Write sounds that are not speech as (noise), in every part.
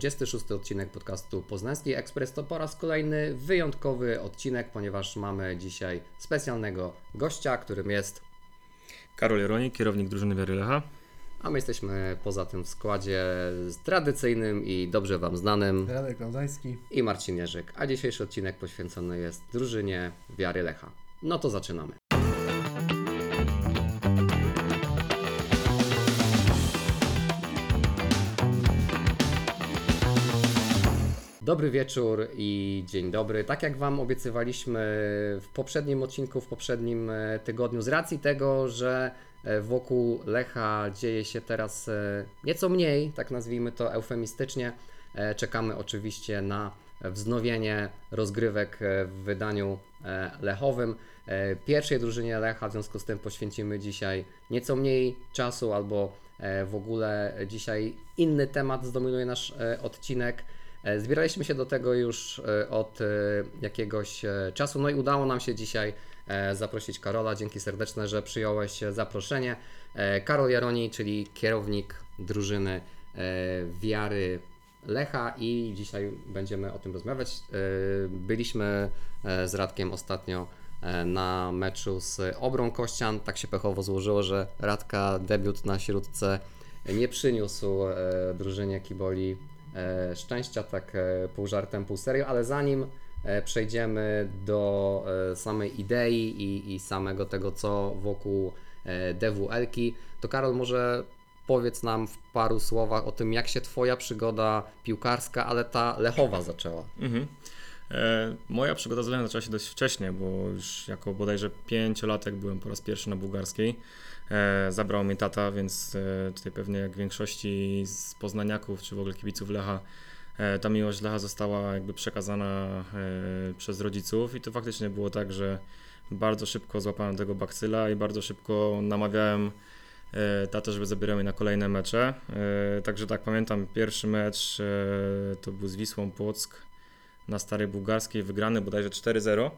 26 odcinek podcastu Poznański Ekspres. To po raz kolejny wyjątkowy odcinek, ponieważ mamy dzisiaj specjalnego gościa, którym jest Karol Jeronik, kierownik drużyny Wiary Lecha. A my jesteśmy poza tym w składzie tradycyjnym i dobrze Wam znanym. Radek Laudański. I Marcin Jerzyk. A dzisiejszy odcinek poświęcony jest drużynie Wiary Lecha. No to zaczynamy. Dobry wieczór i dzień dobry. Tak jak Wam obiecywaliśmy w poprzednim odcinku, w poprzednim e, tygodniu, z racji tego, że e, wokół Lecha dzieje się teraz e, nieco mniej, tak nazwijmy to eufemistycznie, czekamy oczywiście na wznowienie rozgrywek w wydaniu lechowym. Pierwszej drużynie Lecha, w związku z tym poświęcimy dzisiaj nieco mniej czasu, albo w ogóle dzisiaj inny temat zdominuje nasz odcinek. E, zbieraliśmy się do tego już e, od e, jakiegoś czasu, no i udało nam się dzisiaj zaprosić Karola. Dzięki serdeczne, że przyjąłeś zaproszenie. Karol Jaroni, czyli kierownik drużyny Wiary Lecha i dzisiaj będziemy o tym rozmawiać. Byliśmy z Radkiem ostatnio na meczu z Obrą Kościan. Tak się pechowo złożyło, że Radka debiut na śródce nie przyniósł drużynie Kiboli szczęścia, tak e, pół żartem, pół serio, ale zanim e, przejdziemy do samej idei i, i samego tego, co wokół DWL-ki, to Karol może powiedz nam w paru słowach o tym, jak się Twoja przygoda piłkarska, ale ta lechowa zaczęła. Mhm. E, moja przygoda z Lechem zaczęła się dość wcześnie, bo już jako bodajże pięciolatek byłem po raz pierwszy na bułgarskiej. E, zabrał mnie tata, więc e, tutaj pewnie jak większości z poznaniaków, czy w ogóle kibiców Lecha, e, ta miłość Lecha została jakby przekazana przez rodziców i to faktycznie było tak, że bardzo szybko złapałem tego bakcyla i bardzo szybko namawiałem tatę, żeby zabierał mnie na kolejne mecze. Także tak, pamiętam pierwszy mecz to był z Wisłą Płock na Starej Bułgarskiej, wygrany bodajże 4-0.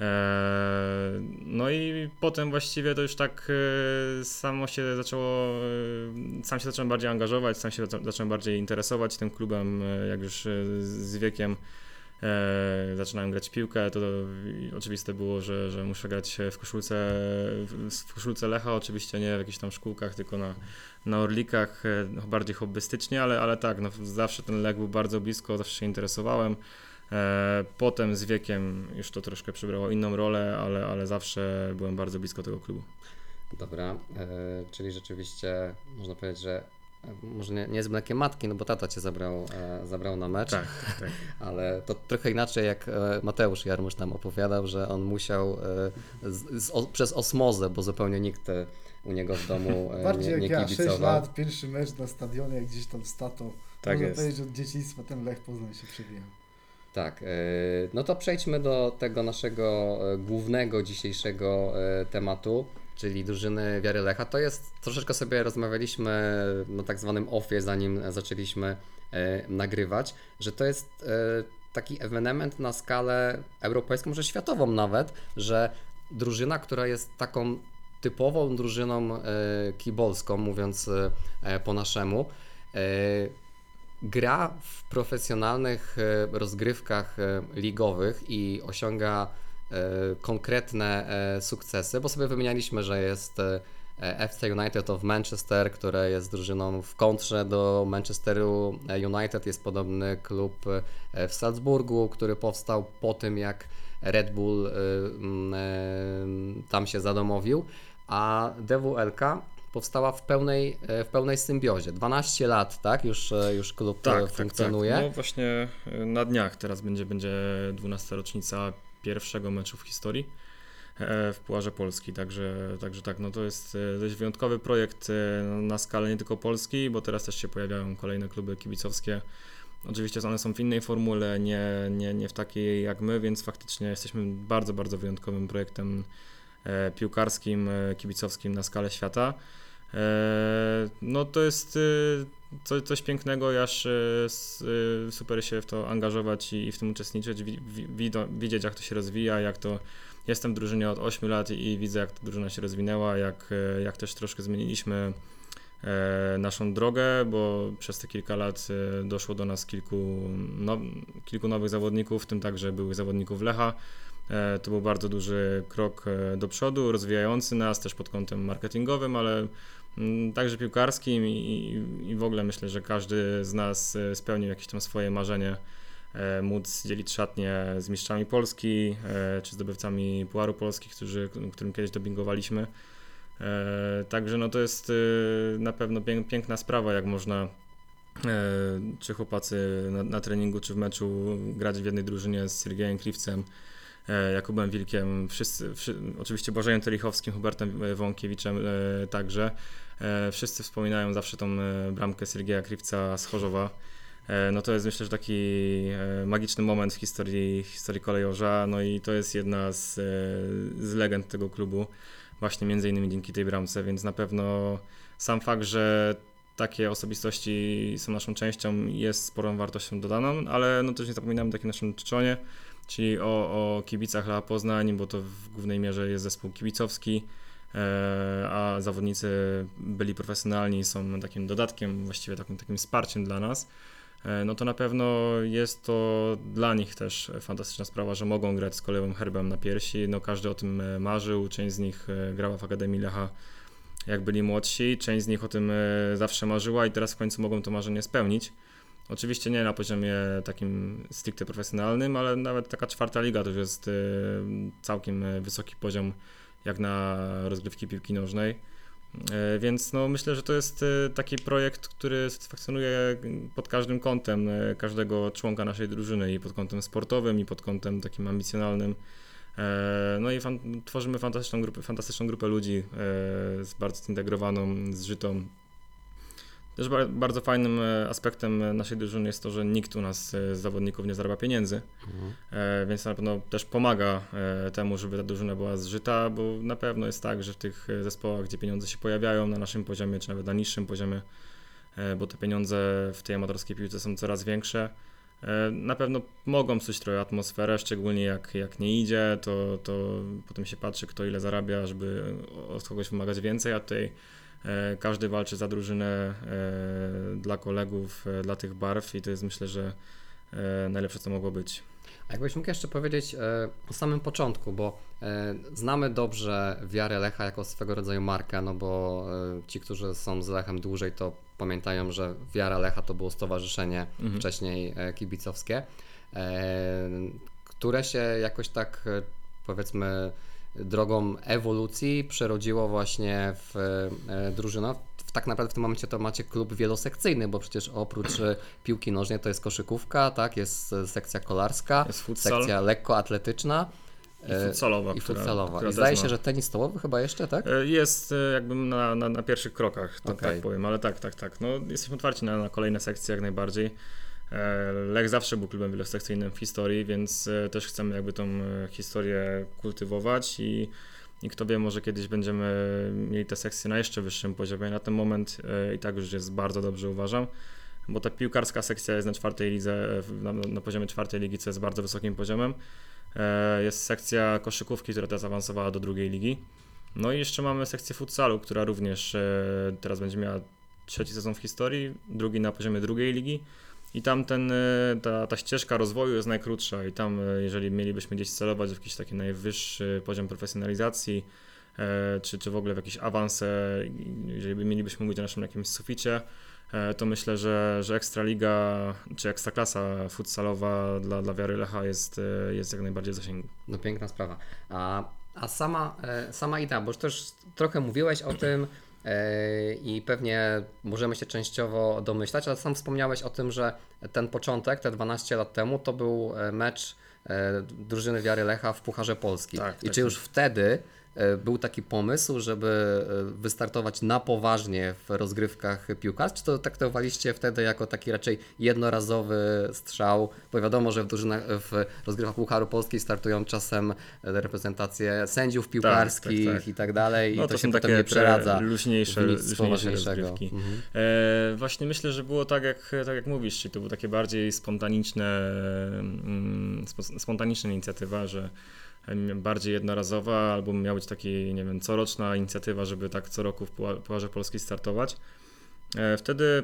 Eee, no i potem właściwie to już tak e, samo się zaczęło, e, sam się zacząłem bardziej angażować, sam się zacząłem bardziej interesować tym klubem, e, jak już z wiekiem zaczynałem grać piłkę, to oczywiste było, że, że muszę grać w koszulce, w koszulce Lecha, oczywiście nie w jakichś tam szkółkach, tylko na, na Orlikach, bardziej hobbystycznie, ale, ale tak, no, zawsze ten Lech był bardzo blisko, zawsze się interesowałem. E, potem z wiekiem już to troszkę przybrało inną rolę, ale, ale zawsze byłem bardzo blisko tego klubu. Dobra, e, czyli rzeczywiście można powiedzieć, że e, może nie, nie z mlekiem matki, no bo tata cię zabrał, e, zabrał na mecz, tak, tak. (laughs) ale to trochę inaczej jak e, Mateusz Jarmusz tam opowiadał, że on musiał e, z, z, o, przez osmozę, bo zupełnie nikt u niego w domu Bardziej (laughs) nie, nie jak kibicował. ja, 6 lat, pierwszy mecz na stadionie, gdzieś tam z tatą. Tak Można jest. powiedzieć, że od dzieciństwa ten Lech Poznań się przewijał. Tak, e, no to przejdźmy do tego naszego e, głównego dzisiejszego e, tematu, czyli drużyny Wiary Lecha. To jest, troszeczkę sobie rozmawialiśmy na tak zwanym offie, zanim zaczęliśmy nagrywać, że to jest taki ewenement na skalę europejską, może światową nawet, że drużyna, która jest taką typową drużyną kibolską, mówiąc po naszemu, gra w profesjonalnych e, rozgrywkach e, ligowych i osiąga e, konkretne sukcesy, bo sobie wymienialiśmy, że jest FC United of Manchester, które jest drużyną w kontrze do Manchesteru United. Jest podobny klub w Salzburgu, który powstał po tym, jak Red Bull tam się zadomowił. A DWLK powstała w pełnej, e, w pełnej symbiozie. 12 lat, tak? Już, e, już klub tak, funkcjonuje. Tak, tak. No właśnie e, na dniach teraz będzie, będzie 12 rocznica pierwszego meczu w historii w Puarze Polski, także, także tak, no to jest dość wyjątkowy projekt na skalę nie tylko Polski, bo teraz też się pojawiają kolejne kluby kibicowskie. Oczywiście one są w innej formule, nie, nie, nie w takiej jak my, więc faktycznie jesteśmy bardzo, bardzo wyjątkowym projektem piłkarskim, kibicowskim na skalę świata. E, no to jest y, coś pięknego, aż y, super się w to angażować i w tym uczestniczyć, widzieć jak to się rozwija, jak to jestem w drużynie od 8 lat i widzę jak ta drużyna się rozwinęła, jak, jak też troszkę zmieniliśmy e, naszą drogę, bo przez te kilka lat e, doszło do nas kilku, no, kilku nowych zawodników, w tym także byłych zawodników Lecha. E, To był bardzo duży krok e, do przodu, rozwijający nas też pod kątem marketingowym, ale także piłkarskim i, i- w ogóle myślę, że każdy z nas e, spełnił jakieś tam swoje marzenie, e, móc dzielić szatnie z mistrzami Polski, e, czy zdobywcami Puaru Polski, którzy, którym kiedyś dopingowaliśmy. Także no to jest na pewno pięk- piękna sprawa, jak można czy chłopacy na, na treningu, czy w meczu grać w jednej drużynie z Siergiejem Kriwcem, e, Jakubem Wilkiem, wszyscy, wszy, oczywiście Bożejem Telichowskim, Hubertem e, Wąkiewiczem e, także. E, Wszyscy wspominają zawsze tą e, bramkę Siergieja Kriwca z Chorzowa. E, No to jest myślę, że taki e, magiczny moment w historii, historii kolejorza, no i to jest jedna z, e, z legend tego klubu, właśnie między innymi dzięki tej bramce, więc na pewno sam fakt, że takie osobistości są naszą częścią jest sporą wartością dodaną, ale no też nie zapominamy o takim naszym czczonie, czyli o, o kibicach Lecha Poznań, bo to w głównej mierze jest zespół kibicowski, e, a zawodnicy byli profesjonalni, są takim dodatkiem, właściwie takim, takim wsparciem dla nas. E, No to na pewno jest to dla nich też fantastyczna sprawa, że mogą grać z kolejowym herbem na piersi. No każdy o tym e, marzył, część z nich grała w Akademii Lecha jak byli młodsi, część z nich o tym zawsze marzyła i teraz w końcu mogą to marzenie spełnić. Oczywiście nie na poziomie takim stricte profesjonalnym, ale nawet taka czwarta liga to już jest e, całkiem wysoki poziom jak na rozgrywki piłki nożnej. E, Więc no, myślę, że to jest e, taki projekt, który satysfakcjonuje pod każdym kątem każdego członka naszej drużyny i pod kątem sportowym i pod kątem takim ambicjonalnym. E, No i fan, tworzymy fantastyczną grupę, fantastyczną grupę ludzi e, z bardzo zintegrowaną, zżytą. Też ba- bardzo fajnym e, aspektem naszej drużyny jest to, że nikt u nas e, z zawodników nie zarabia pieniędzy, Mhm. e, więc na pewno też pomaga temu, żeby ta drużyna była zżyta, bo na pewno jest tak, że w tych zespołach, gdzie pieniądze się pojawiają na naszym poziomie, czy nawet na niższym poziomie, bo te pieniądze w tej amatorskiej piłce są coraz większe, na pewno mogą psuć trochę atmosferę, szczególnie jak, jak nie idzie, to, to potem się patrzy, kto ile zarabia, żeby od kogoś wymagać więcej, a tutaj każdy walczy za drużynę e, dla kolegów, e, dla tych barw i to jest myślę, że e, najlepsze co mogło być. A jakbyś mógł jeszcze powiedzieć e, o samym początku, bo e, znamy dobrze wiarę Lecha jako swego rodzaju markę, no bo e, ci, którzy są z Lechem dłużej, to pamiętają, że wiara Lecha to było stowarzyszenie Mhm. wcześniej e, kibicowskie, e, które się jakoś tak e, powiedzmy drogą ewolucji przerodziło właśnie w e, drużynę. Tak naprawdę w tym momencie to macie klub wielosekcyjny, bo przecież oprócz e, piłki nożnej to jest koszykówka, tak, jest e, sekcja kolarska, Jest futsal sekcja lekkoatletyczna i futsalowa. i futsalowa. która I zdaje się, ma- że tenis stołowy chyba jeszcze, tak? Jest jakby na, na, na pierwszych krokach, to, Okej. tak powiem, ale tak, tak, tak. No, jesteśmy otwarci na, na kolejne sekcje jak najbardziej. E, Lech zawsze był klubem wielosekcyjnym w historii, więc e, też chcemy jakby tą e, historię kultywować i, i kto wie, może kiedyś będziemy mieli te sekcje na jeszcze wyższym poziomie. Na ten moment i tak już jest bardzo dobrze uważam, bo ta piłkarska sekcja jest na czwartej lidze, na, na poziomie czwartej ligi, co jest bardzo wysokim poziomem. Jest sekcja koszykówki, która teraz awansowała do drugiej ligi. No i jeszcze mamy sekcję futsalu, która również teraz będzie miała trzeci sezon w historii, drugi na poziomie drugiej ligi. I tam ten, e, ta, ta ścieżka rozwoju jest najkrótsza i tam, e, jeżeli mielibyśmy gdzieś celować w jakiś taki najwyższy poziom profesjonalizacji, e, czy, czy w ogóle w jakiś awans, e, jeżeli by mielibyśmy mówić o naszym jakimś suficie, to myślę, że, że Ekstraliga czy Ekstraklasa futsalowa dla, dla Wiary Lecha jest, jest jak najbardziej w zasięgu. No piękna sprawa. A, a sama, sama idea, bo już też trochę mówiłeś o tym i pewnie możemy się częściowo domyślać, ale sam wspomniałeś o tym, że ten początek, te 12 lat temu, to był e, mecz e, drużyny Wiary Lecha w Pucharze Polski. Tak, I tak czy już jest. wtedy e, był taki pomysł, żeby e, wystartować na poważnie w rozgrywkach piłkarskich, czy to traktowaliście wtedy jako taki raczej jednorazowy strzał, bo wiadomo, że w, drużynach, w rozgrywkach Pucharu Polski startują czasem e, reprezentacje sędziów piłkarskich tak, tak. i tak dalej No i to, to się są potem takie nie przeradza luźniejsze, luźniejsze rozgrywki. Mhm. E, właśnie myślę, że było tak jak, tak jak mówisz, czyli to były takie bardziej spontaniczne, mm, spo- spontaniczna inicjatywa, że bardziej jednorazowa, albo miała być taki, nie wiem, coroczna inicjatywa, żeby tak co roku w Pucharze Polski startować. E, Wtedy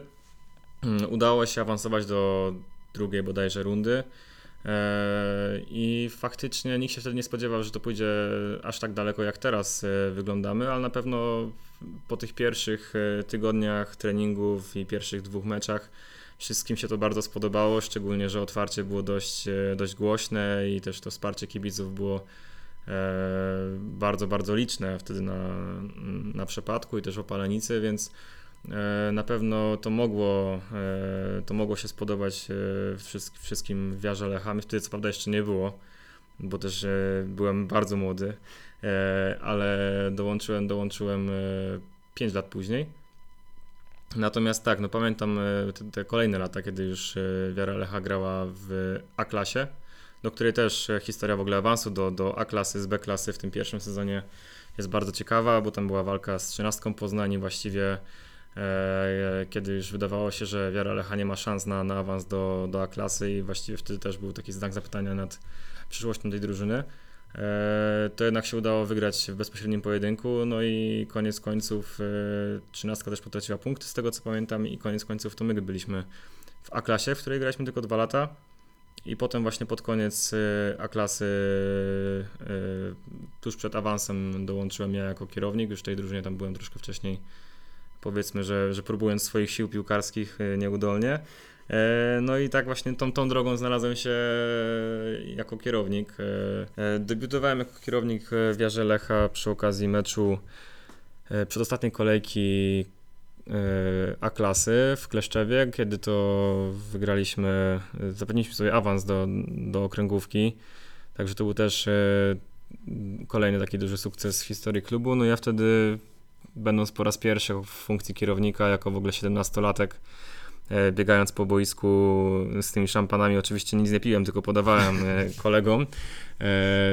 mm, udało się awansować do drugiej bodajże rundy. E, I faktycznie nikt się wtedy nie spodziewał, że to pójdzie aż tak daleko jak teraz e, wyglądamy, ale na pewno po tych pierwszych tygodniach treningów i pierwszych dwóch meczach wszystkim się to bardzo spodobało, szczególnie, że otwarcie było dość, e, dość głośne i też to wsparcie kibiców było e, bardzo, bardzo liczne wtedy na, na przepadku i też Opalenicy, więc e, na pewno to mogło, to mogło się spodobać wszystkim, Wiarze Lecha. Wtedy co prawda jeszcze nie było, bo też byłem bardzo młody, ale dołączyłem, dołączyłem 5 lat później. Natomiast tak, no pamiętam e, te, te kolejne lata, kiedy już e, Wiara Lecha grała w A-klasie, do której też e, historia w ogóle awansu do, do A-klasy z B-klasy w tym pierwszym sezonie jest bardzo ciekawa, bo tam była walka z 13 Poznań właściwie kiedy już wydawało się, że Wiara Lecha nie ma szans na, na awans do, do A-klasy i właściwie wtedy też był taki znak zapytania nad przyszłością tej drużyny. E, to jednak się udało wygrać w bezpośrednim pojedynku, no i koniec końców e, 13 też potraciła punkty z tego co pamiętam i koniec końców to my byliśmy w A-klasie, w której graliśmy tylko dwa lata i potem właśnie pod koniec e, A-klasy tuż przed awansem dołączyłem ja jako kierownik, już w tej drużynie tam byłem troszkę wcześniej powiedzmy, że, że próbując swoich sił piłkarskich nieudolnie. E, No i tak właśnie tą, tą drogą znalazłem się jako kierownik. E, e, Debiutowałem jako kierownik w Jarze Lecha przy okazji meczu przedostatniej kolejki A-klasy w Kleszczewie, kiedy to wygraliśmy, zapewniliśmy sobie awans do, do okręgówki. Także to był też kolejny taki duży sukces w historii klubu. No ja wtedy, będąc po raz pierwszy w funkcji kierownika, jako w ogóle 17-latek, e, biegając po boisku z tymi szampanami, oczywiście nic nie piłem, tylko podawałem e, (laughs) kolegom e,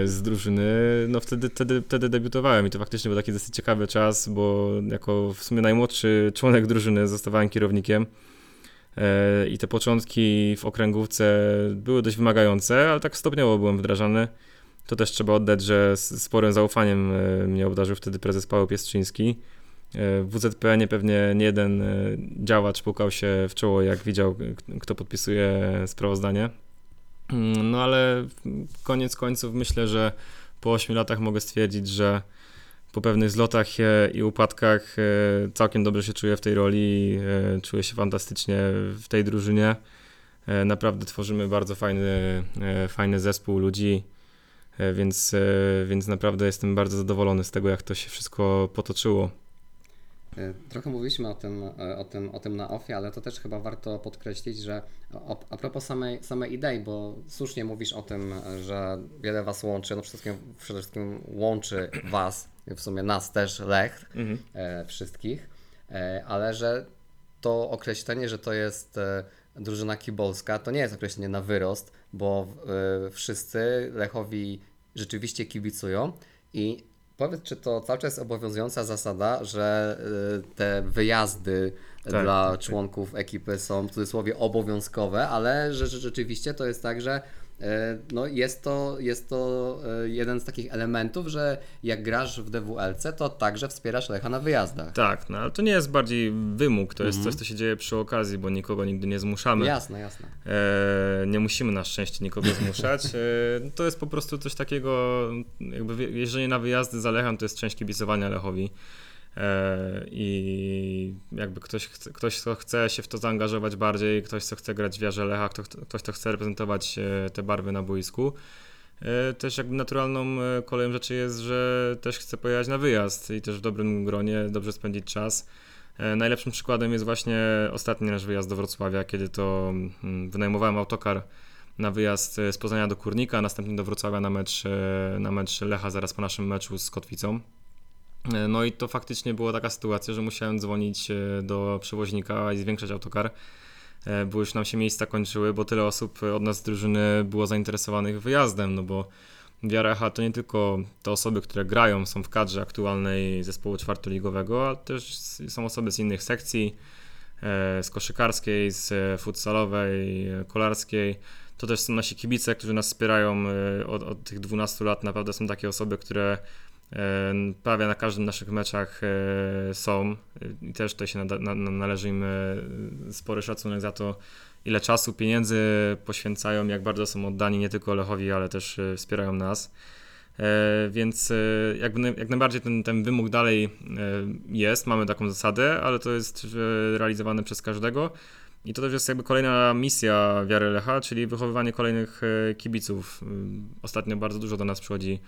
z drużyny, no wtedy, wtedy, wtedy debiutowałem i to faktycznie był taki dosyć ciekawy czas, bo jako w sumie najmłodszy członek drużyny zostawałem kierownikiem e, i te początki w okręgówce były dość wymagające, ale tak stopniowo byłem wdrażany. To też trzeba oddać, że z sporym zaufaniem e, mnie obdarzył wtedy prezes Paweł Piestrzyński. E, W WZPN pewnie nie jeden e, działacz pukał się w czoło, jak widział, kto podpisuje sprawozdanie. Mm, No ale koniec końców myślę, że po 8 latach mogę stwierdzić, że po pewnych zlotach i upadkach e, całkiem dobrze się czuję w tej roli, czuję się fantastycznie w tej drużynie. Naprawdę tworzymy bardzo fajny, fajny zespół ludzi, więc, więc naprawdę jestem bardzo zadowolony z tego, jak to się wszystko potoczyło. E, Trochę mówiliśmy o tym, e, o tym, o tym na offie, ale to też chyba warto podkreślić, że a propos samej, samej idei, bo słusznie mówisz o tym, że wiele Was łączy, no przede wszystkim, przede wszystkim łączy Was, w sumie nas też, Lech, Mhm. e, wszystkich, ale że to określenie, że to jest drużyna kibolska, to nie jest określenie na wyrost, bo wszyscy Lechowi rzeczywiście kibicują i powiedz, czy to cały czas jest obowiązująca zasada, że e, te wyjazdy Tak, dla tak, tak. członków ekipy są w cudzysłowie obowiązkowe, ale że, że rzeczywiście to jest tak, że no jest to, jest to e, jeden z takich elementów, że jak grasz w DWLC, to także wspierasz Lecha na wyjazdach. Tak, no ale to nie jest bardziej wymóg, to jest Mhm. coś, co się dzieje przy okazji, bo nikogo nigdy nie zmuszamy. Jasne, jasne. E, nie musimy na szczęście nikogo zmuszać. E, to jest po prostu coś takiego, jakby jeżdżenie na wyjazdy za Lechem to jest część kibicowania Lechowi. E, I jakby ktoś, ktoś, kto chce się w to zaangażować bardziej, ktoś, kto chce grać w wiarze Lecha, kto, ktoś, kto chce reprezentować e, te barwy na boisku. E, Też jakby naturalną koleją rzeczy jest, że też chce pojechać na wyjazd i też w dobrym gronie, dobrze spędzić czas. Najlepszym przykładem jest właśnie ostatni nasz wyjazd do Wrocławia, kiedy to mm, wynajmowałem autokar na wyjazd z Poznania do Kurnika, następnie do Wrocławia na mecz, na mecz Lecha zaraz po naszym meczu z Kotwicą. E, No i to faktycznie była taka sytuacja, że musiałem dzwonić e, do przewoźnika i zwiększać autokar, e, bo już nam się miejsca kończyły, bo tyle osób od nas z drużyny było zainteresowanych wyjazdem, no bo Wiara Echa to nie tylko te osoby, które grają, są w kadrze aktualnej zespołu czwartoligowego, ale też są osoby z innych sekcji, z koszykarskiej, z futsalowej, kolarskiej. To też są nasi kibice, którzy nas wspierają od, od tych 12 lat. Naprawdę są takie osoby, które prawie na każdym naszych meczach e, są i też tutaj się należy im e, spory szacunek za to, ile czasu, pieniędzy poświęcają, jak bardzo są oddani nie tylko Lechowi, ale też e, wspierają nas. E, Więc e, jak, naj- jak najbardziej ten, ten wymóg dalej e, jest, mamy taką zasadę, ale to jest e, realizowane przez każdego. I to też jest jakby kolejna misja Wiary Lecha, czyli wychowywanie kolejnych e, kibiców. Ostatnio bardzo dużo do nas przychodzi e,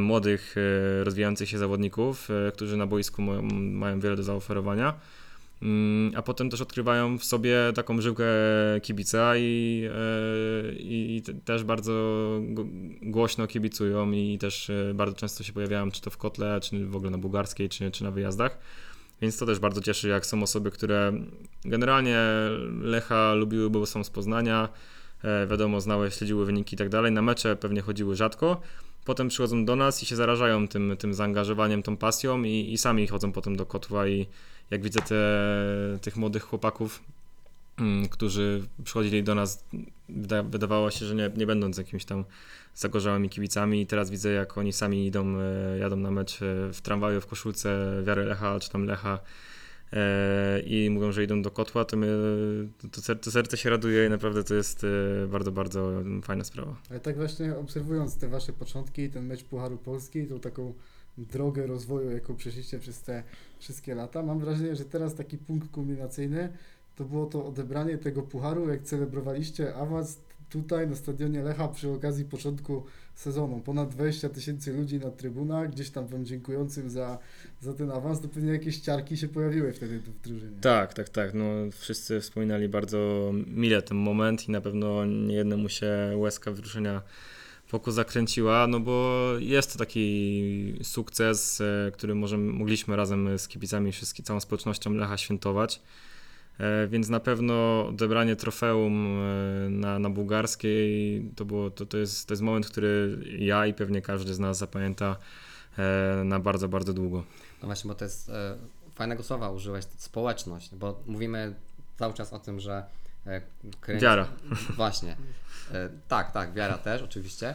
młodych, e, rozwijających się zawodników, e, którzy na boisku mają wiele do zaoferowania. Mm, A potem też odkrywają w sobie taką żyłkę kibica i, e, i i te- też bardzo głośno kibicują i też e, bardzo często się pojawiają czy to w kotle, czy w ogóle na bułgarskiej, czy, czy na wyjazdach. Więc to też bardzo cieszy, jak są osoby, które generalnie Lecha lubiły, bo są z Poznania, e, wiadomo, znały, śledziły wyniki i tak dalej. Na mecze pewnie chodziły rzadko. Potem przychodzą do nas i się zarażają tym, tym zaangażowaniem, tą pasją i, i sami chodzą potem do kotła i jak widzę te, tych młodych chłopaków, mm, którzy przychodzili do nas, wyda, wydawało się, że nie, nie będąc jakimiś tam zagorzałymi kibicami i teraz widzę, jak oni sami idą, e, jadą na mecz e, w tramwaju, w koszulce Wiary Lecha, czy tam Lecha i mówią, że idą do kotła, to, mnie, to, ser- to serce się raduje i naprawdę to jest e, bardzo, bardzo fajna sprawa. Ale tak właśnie obserwując te wasze początki, ten mecz Pucharu Polski, tą taką drogę rozwoju, jaką przeszliście przez te wszystkie lata, mam wrażenie, że teraz taki punkt kulminacyjny to było to odebranie tego pucharu, jak celebrowaliście awans tutaj na stadionie Lecha przy okazji początku sezonu. Ponad 20 tysięcy ludzi na trybunach, gdzieś tam wam dziękującym za, za ten awans, to pewnie jakieś ciarki się pojawiły wtedy w drużynie. Tak, tak, tak. No, wszyscy wspominali bardzo mile ten moment i na pewno niejednemu się łezka wzruszenia wokół zakręciła, no bo jest to taki sukces, e, który możemy, mogliśmy razem z kibicami, wszystkim, całą społecznością Lecha świętować. E, Więc na pewno odebranie trofeum e, na, na bułgarskiej to, było, to, to, jest, to jest moment, który ja i pewnie każdy z nas zapamięta e, na bardzo, bardzo długo. No właśnie, bo to jest e, fajnego słowa użyłeś, społeczność, bo mówimy cały czas o tym, że e, kręci... Wiara. (laughs) Właśnie. Tak, tak, wiara też oczywiście.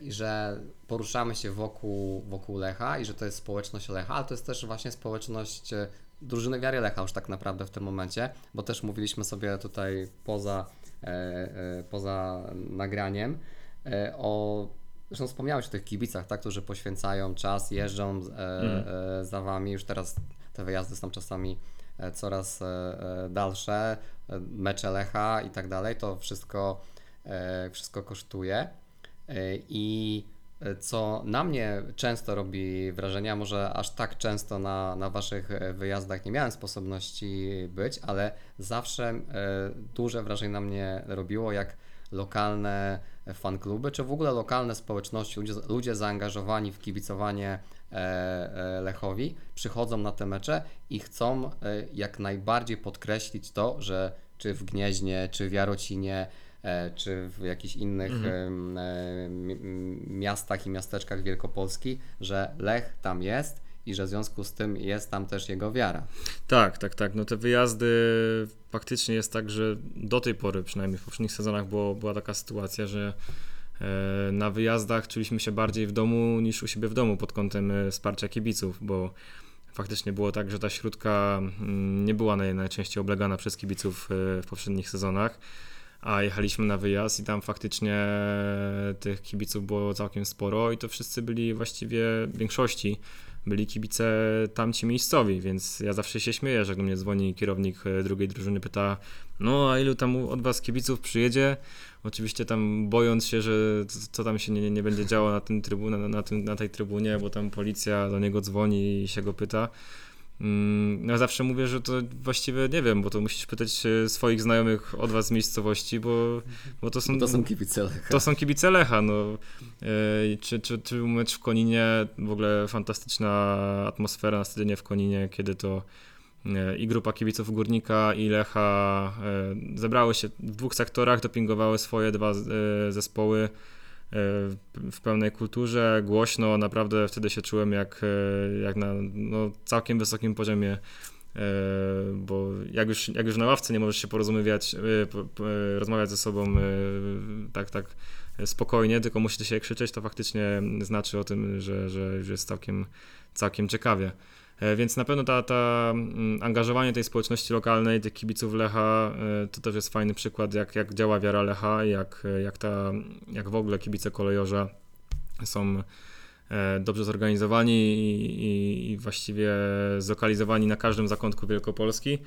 I że poruszamy się wokół, wokół Lecha i że to jest społeczność Lecha, ale to jest też właśnie społeczność drużyny wiary Lecha już tak naprawdę w tym momencie, bo też mówiliśmy sobie tutaj poza, poza nagraniem e, o Zresztą wspomniałeś o tych kibicach, tak, którzy poświęcają czas, jeżdżą e, Mhm. e, za wami. Już teraz te wyjazdy są czasami e, coraz e, e, dalsze, e, mecze Lecha i tak dalej. To wszystko, e, wszystko kosztuje. E, I e, co na mnie często robi wrażenie, może aż tak często na, na waszych wyjazdach nie miałem sposobności być, ale zawsze e, duże wrażenie na mnie robiło, jak lokalne fankluby, czy w ogóle lokalne społeczności, ludzie, ludzie zaangażowani w kibicowanie e, e, Lechowi, przychodzą na te mecze i chcą jak najbardziej podkreślić to, że czy w Gnieźnie, czy w Jarocinie, czy w jakichś innych em, e, miastach i miasteczkach Wielkopolski, że Lech tam jest i że w związku z tym jest tam też jego wiara. Tak, tak, tak. No te wyjazdy faktycznie jest tak, że do tej pory, przynajmniej w poprzednich sezonach, było, była taka sytuacja, że e, na wyjazdach czuliśmy się bardziej w domu niż u siebie w domu pod kątem e, wsparcia kibiców, bo faktycznie było tak, że ta śródka mm, nie była naj, najczęściej oblegana przez kibiców e, w poprzednich sezonach. A jechaliśmy na wyjazd i tam faktycznie tych kibiców było całkiem sporo i to wszyscy byli właściwie w większości byli kibice tamci miejscowi, więc ja zawsze się śmieję, że do mnie dzwoni kierownik e, drugiej drużyny, pyta, no a ilu tam od was kibiców przyjedzie? Oczywiście tam bojąc się, że co tam się nie, nie będzie działo na, tym na, tym, na tej trybunie, bo tam policja do niego dzwoni i się go pyta. Mm, Ja zawsze mówię, że to właściwie nie wiem, bo to musisz pytać swoich znajomych od was z miejscowości, bo, bo to są To są kibice Lecha. to są kibice Lecha, no. Czy, czy, czy mecz w Koninie, w ogóle fantastyczna atmosfera na stadionie w Koninie, kiedy to e, i grupa kibiców Górnika i Lecha e, zebrały się w dwóch sektorach, dopingowały swoje dwa e, zespoły w pełnej kulturze, głośno, naprawdę wtedy się czułem jak, e, jak na no, całkiem wysokim poziomie e, bo jak już, jak już na ławce nie możesz się porozumiewać, po, po, rozmawiać ze sobą tak, tak spokojnie, tylko musicie się krzyczeć, to faktycznie znaczy o tym, że, że już jest całkiem, całkiem ciekawie. E, Więc na pewno ta, ta mm, angażowanie tej społeczności lokalnej, tych kibiców Lecha, e, to też jest fajny przykład, jak, jak działa wiara Lecha, jak, jak, ta, jak w ogóle kibice kolejorza są e, dobrze zorganizowani i, i, właściwie zlokalizowani na każdym zakątku Wielkopolski.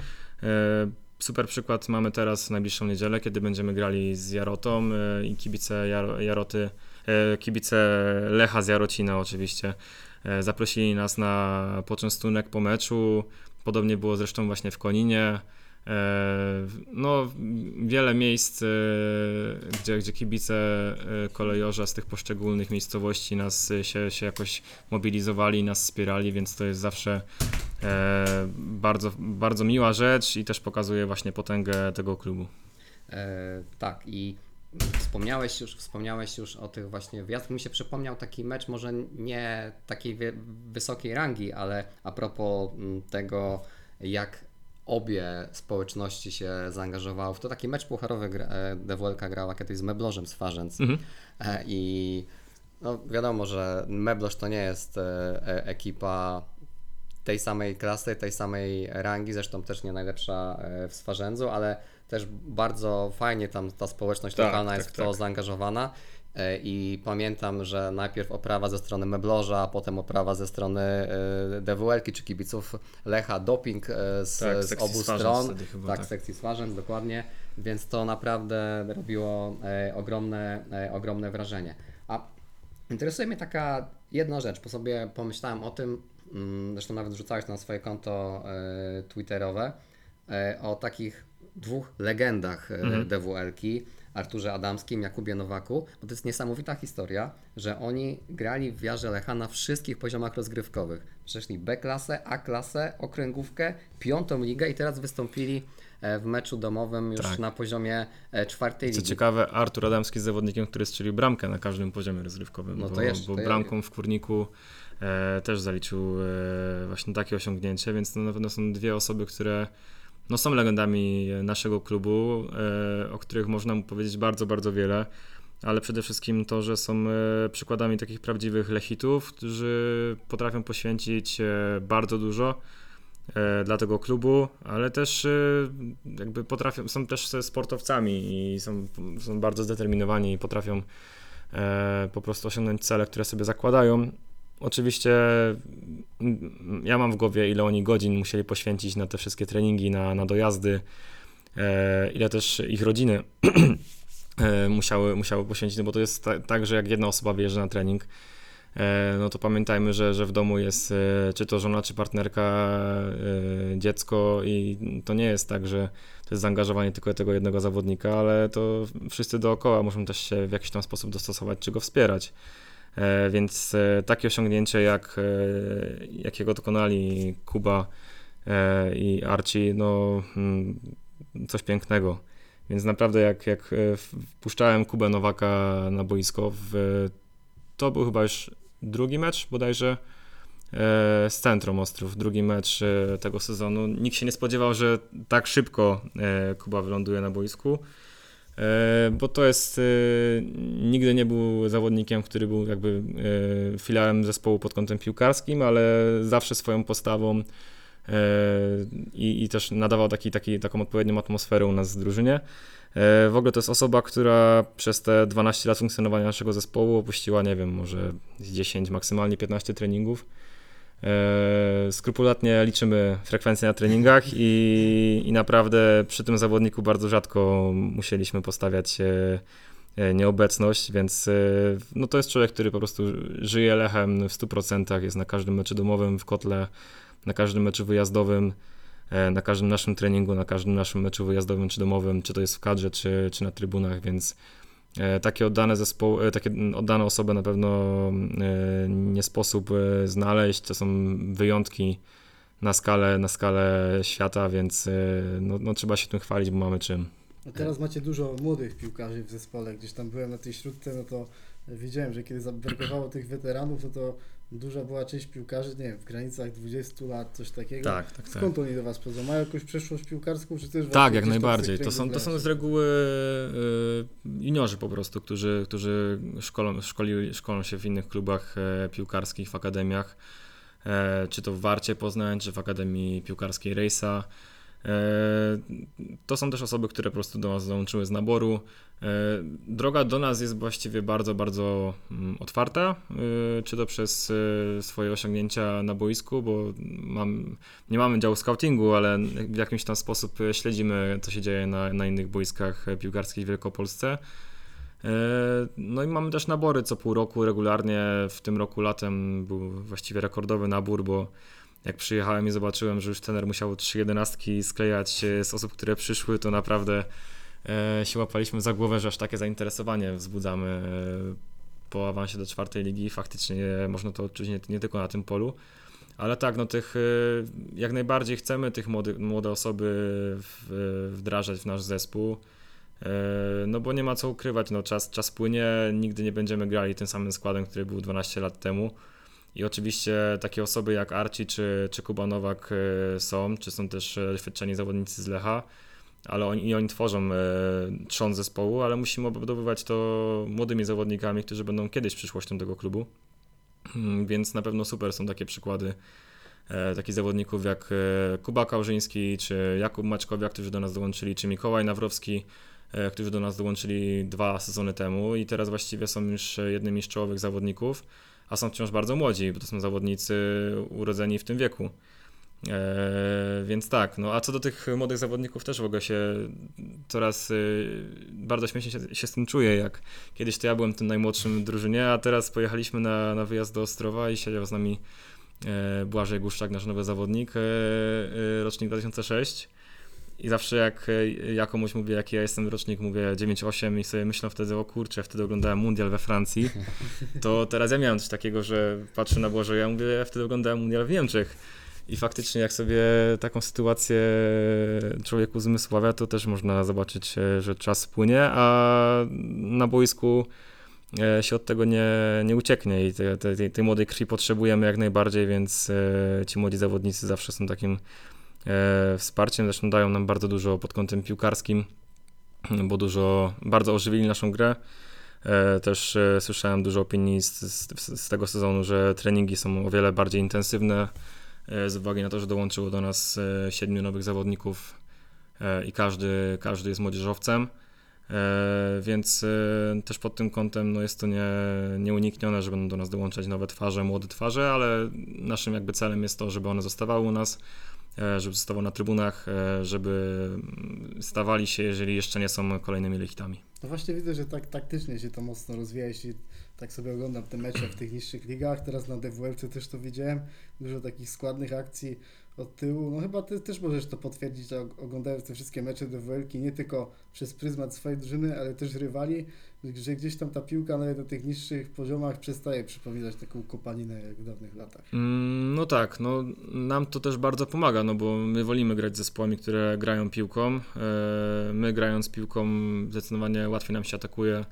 Super przykład mamy teraz najbliższą niedzielę, kiedy będziemy grali z Jarotą i kibice Jaro, Jaroty, kibice Lecha z Jarocina oczywiście zaprosili nas na poczęstunek po meczu. Podobnie było zresztą właśnie w Koninie. E, No, wiele miejsc, e, gdzie, gdzie kibice e, kolejorza z tych poszczególnych miejscowości nas e, się, się jakoś mobilizowali, nas wspierali, więc to jest zawsze e, bardzo, bardzo miła rzecz i też pokazuje właśnie potęgę tego klubu. E, tak i wspomniałeś już, wspomniałeś już o tych właśnie wjazdach. Mi się przypomniał taki mecz, może nie takiej wy- wysokiej rangi, ale a propos mm, tego, jak obie społeczności się zaangażowały w to. Taki mecz pucharowy gra- e, DWLK grała kiedyś z Meblożem z Farzęc. Mhm. E, I no, wiadomo, że Mebloż to nie jest e, ekipa tej samej klasy, tej samej rangi, zresztą też nie najlepsza w Swarzędzu, ale też bardzo fajnie tam ta społeczność Tak, lokalna tak, jest w to tak. zaangażowana. E, I pamiętam, że najpierw oprawa ze strony Mebloża, a potem oprawa ze strony e, DWL-ki czy kibiców Lecha, doping e, z, Tak, z obu stron. chyba, tak, tak. sekcji Swarzędz, dokładnie. Więc to naprawdę robiło ogromne, ogromne wrażenie. A interesuje mnie taka jedna rzecz, bo sobie pomyślałem o tym, mm, zresztą nawet wrzucałeś to na swoje konto twitterowe, o takich dwóch legendach e, Mhm. DWL-ki, Arturze Adamskim, Jakubie Nowaku, bo to jest niesamowita historia, że oni grali w Wiarze Lecha na wszystkich poziomach rozgrywkowych. Przeszli B-klasę, A-klasę, okręgówkę, piątą ligę i teraz wystąpili e, w meczu domowym już Tak. na poziomie e, czwartej Co ligi. ciekawe, Artur Adamski jest zawodnikiem, który strzelił bramkę na każdym poziomie rozrywkowym, No to bo, jeszcze- bo to ja- bramką w Kurniku e, też zaliczył e, właśnie takie osiągnięcie, więc to na pewno są dwie osoby, które no, są legendami naszego klubu, e, o których można mu powiedzieć bardzo, bardzo wiele, ale przede wszystkim to, że są e, przykładami takich prawdziwych lechitów, którzy potrafią poświęcić e, bardzo dużo e, dla tego klubu, ale też e, jakby potrafią, są też sportowcami i są, są bardzo zdeterminowani i potrafią e, po prostu osiągnąć cele, które sobie zakładają. Oczywiście mm, ja mam w głowie, ile oni godzin musieli poświęcić na te wszystkie treningi, na, na dojazdy, e, ile też ich rodziny (clears throat) e, musiały, musiały poświęcić, no bo to jest ta, tak, że jak jedna osoba wyjeżdża na trening, e, no to pamiętajmy, że, że w domu jest czy to żona, czy partnerka, dziecko i to nie jest tak, że to jest zaangażowanie tylko tego jednego zawodnika, ale to wszyscy dookoła muszą też się w jakiś tam sposób dostosować, czy go wspierać. E, Więc e, takie osiągnięcie, jak, e, jakiego dokonali Kuba i Archie, no mm, coś pięknego. Więc naprawdę jak, jak wpuszczałem Kubę Nowaka na boisko, w, to był chyba już drugi mecz bodajże z Centrum Ostrów, drugi mecz tego sezonu. Nikt się nie spodziewał, że tak szybko Kuba wyląduje na boisku. E, bo to jest, e, nigdy nie był zawodnikiem, który był jakby e, filarem zespołu pod kątem piłkarskim, ale zawsze swoją postawą i, i też nadawał taki, taki, taką odpowiednią atmosferę u nas w drużynie. W ogóle to jest osoba, która przez te 12 lat funkcjonowania naszego zespołu opuściła, nie wiem, może z 10, maksymalnie 15 treningów. E, Skrupulatnie liczymy frekwencję na treningach i, i naprawdę przy tym zawodniku bardzo rzadko musieliśmy postawiać e, e, nieobecność, więc no to jest człowiek, który po prostu żyje lechem w 100%, jest na każdym meczu domowym w kotle, na każdym meczu wyjazdowym, na każdym naszym treningu, na każdym naszym meczu wyjazdowym czy domowym, czy to jest w kadrze, czy, czy na trybunach, więc takie oddane zespoły, e, takie oddane osoby na pewno e, nie sposób e, znaleźć, to są wyjątki na skalę, na skalę świata, więc e, no, no, trzeba się tym chwalić, bo mamy czym. A teraz macie dużo młodych piłkarzy w zespole. Gdzieś tam byłem na tej śródce, no to widziałem, że kiedy zabrakowało tych weteranów, no to duża była część piłkarzy, nie wiem, w granicach 20 lat, coś takiego. Tak, tak, tak. Skąd oni do Was przychodzą? Mają jakąś przeszłość piłkarską, czy też Tak, jak najbardziej. To są, to są z reguły y, juniorzy po prostu, którzy, którzy szkolą, szkoli, szkolą się w innych klubach e, piłkarskich, w akademiach, e, czy to w Warcie Poznań, czy w Akademii Piłkarskiej Rejsa. E, To są też osoby, które po prostu do nas dołączyły z naboru. E, Droga do nas jest właściwie bardzo, bardzo mm, otwarta, e, czy to przez swoje osiągnięcia na boisku, bo mam, nie mamy działu scoutingu, ale w jakimś tam sposób śledzimy, co się dzieje na, na innych boiskach piłkarskich w Wielkopolsce. No i mamy też nabory co pół roku regularnie. W tym roku latem był właściwie rekordowy nabór, bo jak przyjechałem i zobaczyłem, że już trener musiał trzy jedenastki sklejać e, z osób, które przyszły, to naprawdę e, się łapaliśmy za głowę, że aż takie zainteresowanie wzbudzamy e, po awansie do czwartej ligi. Faktycznie można to odczuć nie, nie tylko na tym polu. Ale tak, no tych jak najbardziej chcemy tych młody, młode osoby wdrażać w nasz zespół. No bo nie ma co ukrywać, no czas, czas płynie, nigdy nie będziemy grali tym samym składem, który był 12 lat temu. I oczywiście takie osoby jak Archie czy, czy Kuba Nowak e, są, czy są też e, doświadczeni zawodnicy z Lecha, ale oni, i oni tworzą e, trzon zespołu, ale musimy obudowywać to młodymi zawodnikami, którzy będą kiedyś przyszłością tego klubu. Mm, Więc na pewno super są takie przykłady takich zawodników jak Kuba Kałżyński, czy Jakub Maćkowiak, którzy do nas dołączyli, czy Mikołaj Nawrowski, którzy do nas dołączyli dwa sezony temu i teraz właściwie są już jednymi z czołowych zawodników, a są wciąż bardzo młodzi, bo to są zawodnicy urodzeni w tym wieku. E, więc tak, no a co do tych młodych zawodników też w ogóle się coraz y, bardzo śmiesznie się, się z tym czuję, jak kiedyś to ja byłem tym najmłodszym drużynie, a teraz pojechaliśmy na, na wyjazd do Ostrowa i siedział z nami e, Błażej Guszczak, nasz nowy zawodnik, e, rocznik 2006 i zawsze jak e, ja komuś mówię, jaki ja jestem rocznik, mówię 9-8 i sobie myślę wtedy, o kurczę, wtedy oglądałem Mundial we Francji, (laughs) to teraz ja miałem coś takiego, że patrzę na Błażeja ja mówię, ja wtedy oglądałem Mundial w Niemczech. I faktycznie jak sobie taką sytuację człowieku zmysławia, to też można zobaczyć, e, że czas płynie, a na boisku e, się od tego nie, nie ucieknie i te, te, tej, tej młodej krwi potrzebujemy jak najbardziej, więc ci młodzi zawodnicy zawsze są takim wsparciem, zresztą dają nam bardzo dużo pod kątem piłkarskim, bo dużo, bardzo ożywili naszą grę. E, Też e, słyszałem dużo opinii z, z, z tego sezonu, że treningi są o wiele bardziej intensywne, e, z uwagi na to, że dołączyło do nas e, siedmiu nowych zawodników e, i każdy, każdy jest młodzieżowcem. E, Więc e, też pod tym kątem no jest to nie, nieuniknione, że będą do nas dołączać nowe twarze, młode twarze, ale naszym jakby celem jest to, żeby one zostawały u nas, e, żeby zostawały na trybunach, e, żeby mm, stawali się, jeżeli jeszcze nie są kolejnymi lechitami. No właśnie widzę, że tak taktycznie się to mocno rozwija, jeśli tak sobie oglądam te mecze w tych niższych ligach, teraz na DWL-ce też to widziałem, dużo takich składnych akcji od tyłu, no chyba ty też możesz to potwierdzić, og- oglądając te wszystkie mecze DWL-ki, nie tylko przez pryzmat swojej drużyny, ale też rywali, że gdzieś tam ta piłka nawet na tych niższych poziomach przestaje przypominać taką kopaninę jak w dawnych latach. Mm, No tak, no nam to też bardzo pomaga, no bo my wolimy grać z zespołami, które grają piłką. E, My grając piłką zdecydowanie łatwiej nam się atakuje,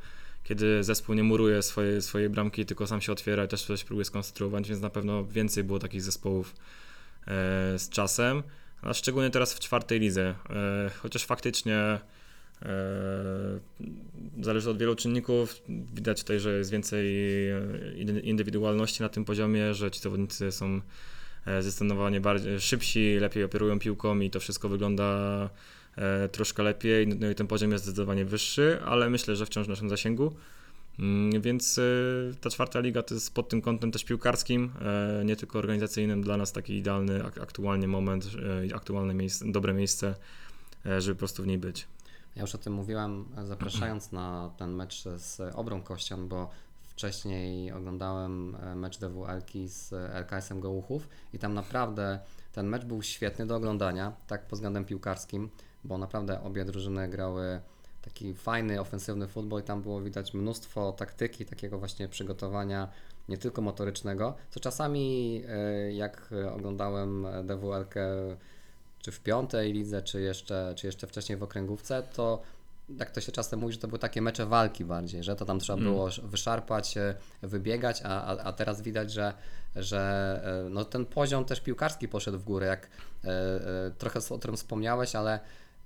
kiedy zespół nie muruje swojej, swojej bramki, tylko sam się otwiera i też coś próbuje skonstruować, więc na pewno więcej było takich zespołów z czasem, a szczególnie teraz w czwartej lidze. E, Chociaż faktycznie e, zależy od wielu czynników. Widać tutaj, że jest więcej e, indy- indywidualności na tym poziomie, że ci zawodnicy są e, zdecydowanie bardziej szybsi, lepiej operują piłką i to wszystko wygląda e, troszkę lepiej. No i ten poziom jest zdecydowanie wyższy, ale myślę, że wciąż w naszym zasięgu. Mm, Więc e, ta czwarta liga to jest pod tym kątem też piłkarskim, e, nie tylko organizacyjnym, dla nas taki idealny ak- aktualnie moment, e, aktualne miejsce, dobre miejsce, e, żeby po prostu w niej być. Ja już o tym mówiłem, zapraszając na ten mecz z Obrą Kościan, bo wcześniej oglądałem mecz DWL-ki z LKS-em Gołuchów i tam naprawdę ten mecz był świetny do oglądania, tak pod względem piłkarskim, bo naprawdę obie drużyny grały taki fajny, ofensywny futbol i tam było widać mnóstwo taktyki, takiego właśnie przygotowania nie tylko motorycznego, co czasami e, jak oglądałem DWL-kę czy w piątej lidze, czy jeszcze, czy jeszcze wcześniej w okręgówce, to jak to się czasem mówi, że to były takie mecze walki bardziej, że to tam trzeba Mm. było sz- wyszarpać, e, wybiegać, a, a, a teraz widać, że, że e, no, ten poziom też piłkarski poszedł w górę, jak e, e, trochę o tym wspomniałeś, ale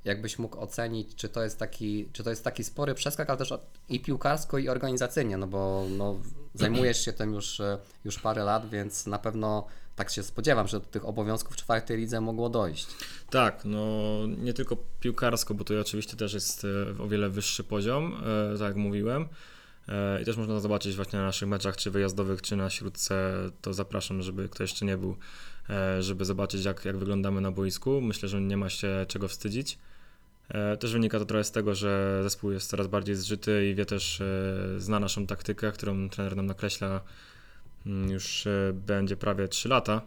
jakbyś mógł ocenić, czy to jest taki, czy to jest taki spory przeskok, ale też i piłkarsko, i organizacyjnie, no bo no, zajmujesz się tym już, e, już parę lat, więc na pewno tak się spodziewam, że do tych obowiązków w czwartej lidze mogło dojść. Tak, no nie tylko piłkarsko, bo to oczywiście też jest e, o wiele wyższy poziom, e, tak jak mówiłem. I też można zobaczyć właśnie na naszych meczach, czy wyjazdowych, czy na śródce. To zapraszam, żeby ktoś jeszcze nie był, żeby zobaczyć, jak, jak wyglądamy na boisku. Myślę, że nie ma się czego wstydzić. E, Też wynika to trochę z tego, że zespół jest coraz bardziej zżyty i wie też, e, zna naszą taktykę, którą trener nam nakreśla mm, już e, będzie prawie 3 lata,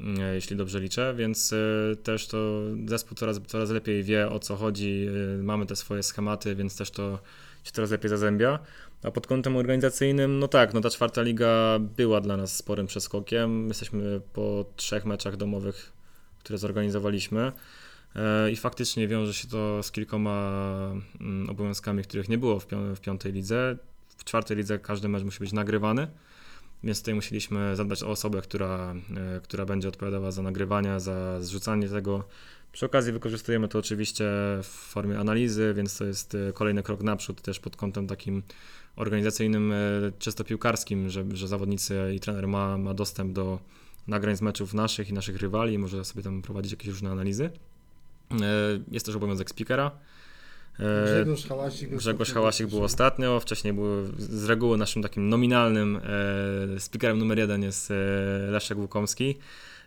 mm, jeśli dobrze liczę, więc też to zespół coraz, coraz lepiej wie o co chodzi, mamy te swoje schematy, więc też to się coraz lepiej zazębia. A pod kątem organizacyjnym, no tak, no ta czwarta liga była dla nas sporym przeskokiem. Jesteśmy po trzech meczach domowych, które zorganizowaliśmy. E, I faktycznie wiąże się to z kilkoma mm, obowiązkami, których nie było w, pią- w piątej lidze. W czwartej lidze każdy mecz musi być nagrywany, więc tutaj musieliśmy zadbać o osobę, która, e, która będzie odpowiadała za nagrywanie, za zrzucanie tego. Przy okazji wykorzystujemy to oczywiście w formie analizy, więc to jest e, kolejny krok naprzód też pod kątem takim organizacyjnym, czysto piłkarskim, że, że zawodnicy i trener ma, ma dostęp do nagrań z meczów naszych i naszych rywali i może sobie tam prowadzić jakieś różne analizy. E, Jest też obowiązek speakera. E, Grzegorz Hałasik. Grzegorz Hałasik był ostatnio, wcześniej był z reguły naszym takim nominalnym e, speakerem numer jeden jest Leszek Łukomski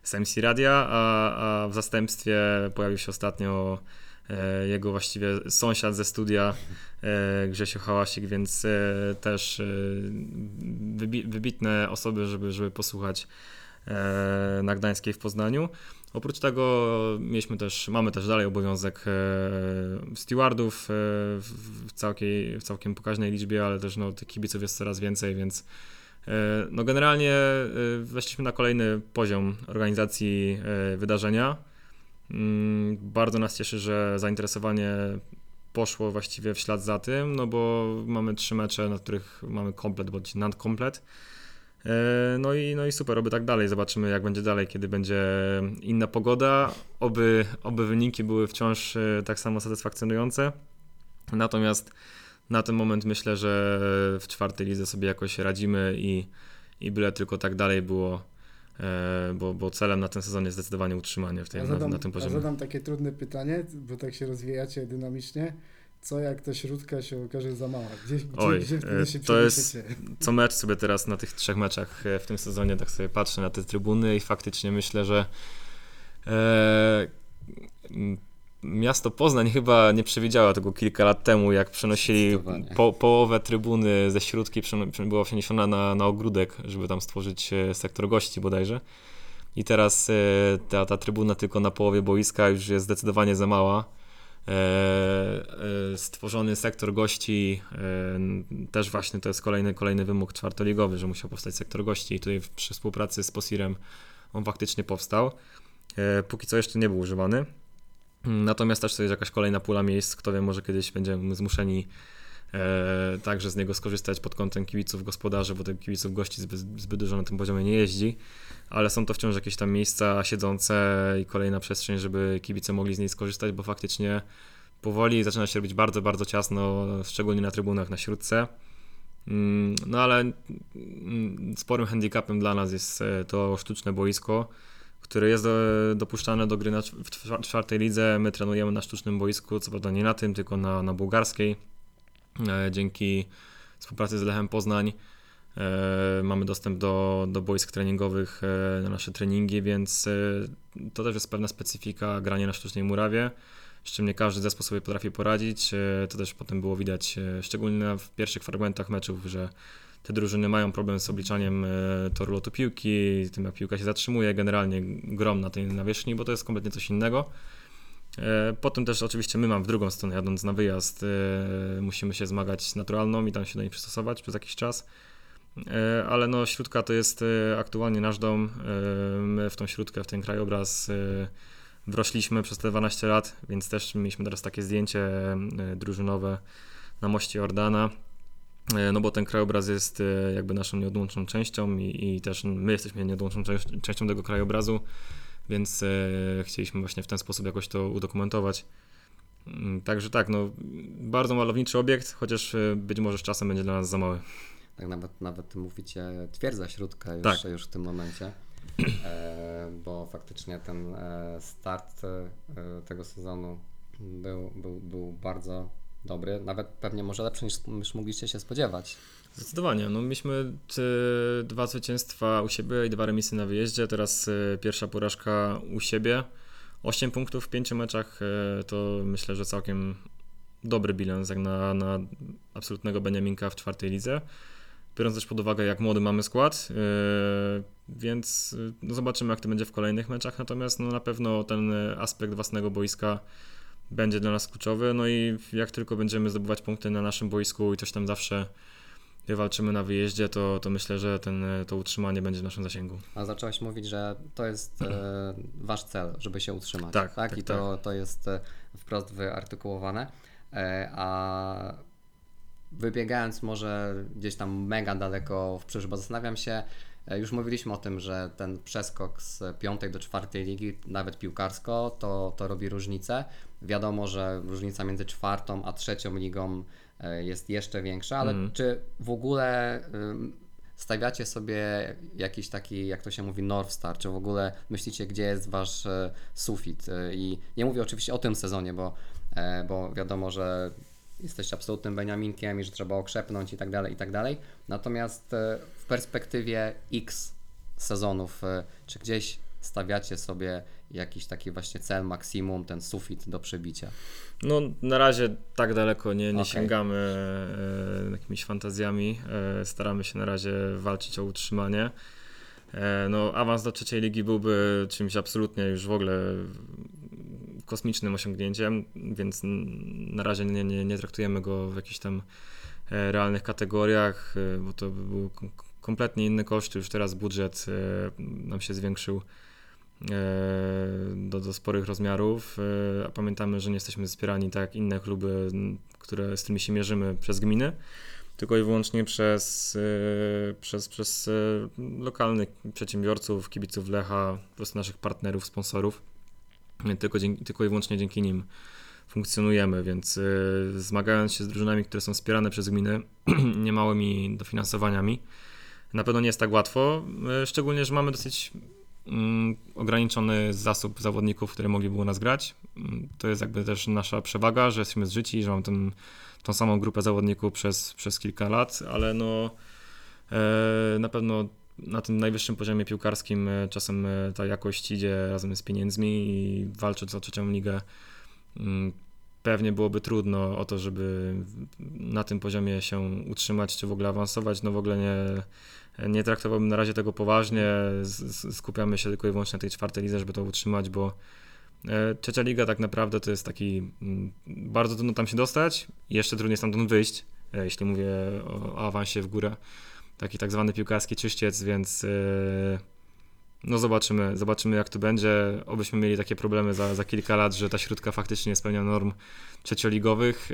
z MC Radia, a, a w zastępstwie pojawił się ostatnio jego właściwie sąsiad ze studia Grzesiu Hałasik, więc też wybi- wybitne osoby, żeby, żeby posłuchać na Gdańskiej w Poznaniu. Oprócz tego mieliśmy też, mamy też dalej obowiązek e, stewardów e, w, całkiej, w całkiem pokaźnej liczbie, ale też no, tych kibiców jest coraz więcej, więc e, no generalnie weszliśmy na kolejny poziom organizacji wydarzenia. Mm, Bardzo nas cieszy, że zainteresowanie poszło właściwie w ślad za tym, no bo mamy trzy mecze, na których mamy komplet bądź nadkomplet. E, No i, no i super, oby tak dalej. Zobaczymy, jak będzie dalej, kiedy będzie inna pogoda. Oby, oby wyniki były wciąż e, tak samo satysfakcjonujące. Natomiast na ten moment myślę, że w czwartej lidze sobie jakoś radzimy i, i byle tylko tak dalej było, e, bo, bo celem na ten sezon jest zdecydowanie utrzymanie w tym, Ja na, zadam, na tym ja poziomie. zadam takie trudne pytanie, bo tak się rozwijacie dynamicznie. Co jak ta śródka się okaże za mała? Gdzie, gdzie, Oj, gdzie e, wtedy się to (laughs) jest- co mecz sobie teraz na tych trzech meczach e, w tym sezonie tak sobie patrzę na te trybuny i faktycznie myślę, że e, miasto Poznań chyba nie przewidziało tego kilka lat temu, jak przenosili po, połowę trybuny ze śródki była przeniesiona na, na ogródek, żeby tam stworzyć e, sektor gości bodajże. I teraz ta, ta trybuna tylko na połowie boiska już jest zdecydowanie za mała. E, e, stworzony sektor gości, e, też właśnie to jest kolejny, kolejny wymóg czwartoligowy, że musiał powstać sektor gości i tutaj przy współpracy z Posirem on faktycznie powstał. Póki co jeszcze nie był używany. Natomiast też to jest jakaś kolejna pula miejsc, kto wie, może kiedyś będziemy zmuszeni także z niego skorzystać pod kątem kibiców gospodarzy, bo tych kibiców gości zbyt, zbyt dużo na tym poziomie nie jeździ, ale są to wciąż jakieś tam miejsca siedzące i kolejna przestrzeń, żeby kibice mogli z niej skorzystać, bo faktycznie powoli zaczyna się robić bardzo, bardzo ciasno, szczególnie na trybunach na śródce. Mm, No ale mm, sporym handicapem dla nas jest e, to sztuczne boisko, które jest do, dopuszczane do gry na, w czwa- czwartej lidze. My trenujemy na sztucznym boisku, co prawda nie na tym, tylko na, na bułgarskiej. E, Dzięki współpracy z Lechem Poznań e, mamy dostęp do, do boisk treningowych e, na nasze treningi, więc to też jest pewna specyfika grania na sztucznej murawie, z czym nie każdy zespół sobie potrafi poradzić. To też potem było widać, szczególnie w pierwszych fragmentach meczów, że te drużyny mają problem z obliczaniem toru lotu piłki, tym jak piłka się zatrzymuje, generalnie grom na tej nawierzchni, bo to jest kompletnie coś innego. E, Potem też oczywiście my mamy w drugą stronę, jadąc na wyjazd, e, musimy się zmagać z naturalną i tam się do niej przystosować przez jakiś czas. E, Ale no śródka to jest aktualnie nasz dom. My w tą śródkę, w ten krajobraz wrośliśmy przez te 12 lat, więc też mieliśmy teraz takie zdjęcie drużynowe na moście Jordana. No bo ten krajobraz jest jakby naszą nieodłączną częścią i, i też my jesteśmy nieodłączną częścią tego krajobrazu, więc e, chcieliśmy właśnie w ten sposób jakoś to udokumentować. Mm, Także tak, no bardzo malowniczy obiekt, chociaż e, być może z czasem będzie dla nas za mały. Tak nawet, nawet mówicie twierdza śródka już, Tak. już w tym momencie, e, bo faktycznie ten start tego sezonu był, był, był bardzo dobry, nawet pewnie może lepszy niż, niż mogliście się spodziewać. Zdecydowanie. No, mieliśmy te dwa zwycięstwa u siebie i dwa remisy na wyjeździe. Teraz e, pierwsza porażka u siebie. 8 punktów w pięciu meczach e, to myślę, że całkiem dobry bilans jak na, na absolutnego Beniaminka w czwartej lidze. Biorąc też pod uwagę, jak młody mamy skład, więc no zobaczymy, jak to będzie w kolejnych meczach. Natomiast no, na pewno ten aspekt własnego boiska będzie dla nas kluczowy. No i jak tylko będziemy zdobywać punkty na naszym boisku i coś tam zawsze wywalczymy na wyjeździe, to, to myślę, że ten, to utrzymanie będzie w naszym zasięgu. A zacząłeś mówić, że to jest e, (clears throat) wasz cel, żeby się utrzymać. Tak, tak, I to, to jest e, wprost wyartykułowane. E, a wybiegając może gdzieś tam mega daleko w przyszłość, bo zastanawiam się, e, już mówiliśmy o tym, że ten przeskok z piątej do czwartej ligi, nawet piłkarsko, to, to robi różnicę. Wiadomo, że różnica między czwartą a trzecią ligą jest jeszcze większa, ale Mhm. czy w ogóle stawiacie sobie jakiś taki, jak to się mówi, North Star, czy w ogóle myślicie, gdzie jest wasz e, sufit? E, I nie mówię oczywiście o tym sezonie, bo, e, bo wiadomo, że jesteście absolutnym Beniaminkiem i że trzeba okrzepnąć i tak dalej, i tak dalej. Natomiast e, w perspektywie X sezonów, e, czy gdzieś stawiacie sobie jakiś taki właśnie cel, maksimum, ten sufit do przebicia? No, na razie tak daleko nie, nie Okej. sięgamy e, jakimiś fantazjami. E, staramy się na razie walczyć o utrzymanie. E, no, awans do trzeciej ligi byłby czymś absolutnie już w ogóle kosmicznym osiągnięciem, więc na razie nie, nie, nie traktujemy go w jakichś tam e, realnych kategoriach, e, bo to by był kom- kompletnie inny koszt. Już teraz budżet e, nam się zwiększył do, do sporych rozmiarów, e, a pamiętamy, że nie jesteśmy wspierani tak jak inne kluby, które, z którymi się mierzymy przez gminy, tylko i wyłącznie przez, e, przez, przez e, lokalnych przedsiębiorców, kibiców Lecha, po prostu naszych partnerów, sponsorów. E, Tylko, dzięki, tylko i wyłącznie dzięki nim funkcjonujemy, więc e, zmagając się z drużynami, które są wspierane przez gminy, (clears throat) niemałymi dofinansowaniami, na pewno nie jest tak łatwo, e, szczególnie, że mamy dosyć ograniczony zasób zawodników, które mogliby nas grać. Mm, To jest jakby też nasza przewaga, że jesteśmy zżyci, że mamy ten, tą samą grupę zawodników przez, przez kilka lat, ale no e, na pewno na tym najwyższym poziomie piłkarskim e, czasem e, ta jakość idzie razem z pieniędzmi i walcząc o trzecią ligę mm, pewnie byłoby trudno o to, żeby na tym poziomie się utrzymać, czy w ogóle awansować. No w ogóle nie, nie traktowałbym na razie tego poważnie. Skupiamy się tylko i wyłącznie na tej czwartej lidze, żeby to utrzymać, bo e, trzecia liga tak naprawdę to jest taki mm, bardzo trudno tam się dostać jeszcze trudniej stamtąd wyjść, e, jeśli mówię o, awansie w górę. Taki tak zwany piłkarski czyściec, więc e, no zobaczymy, zobaczymy jak to będzie. Obyśmy mieli takie problemy za, za kilka lat, że ta środka faktycznie nie spełnia norm trzecioligowych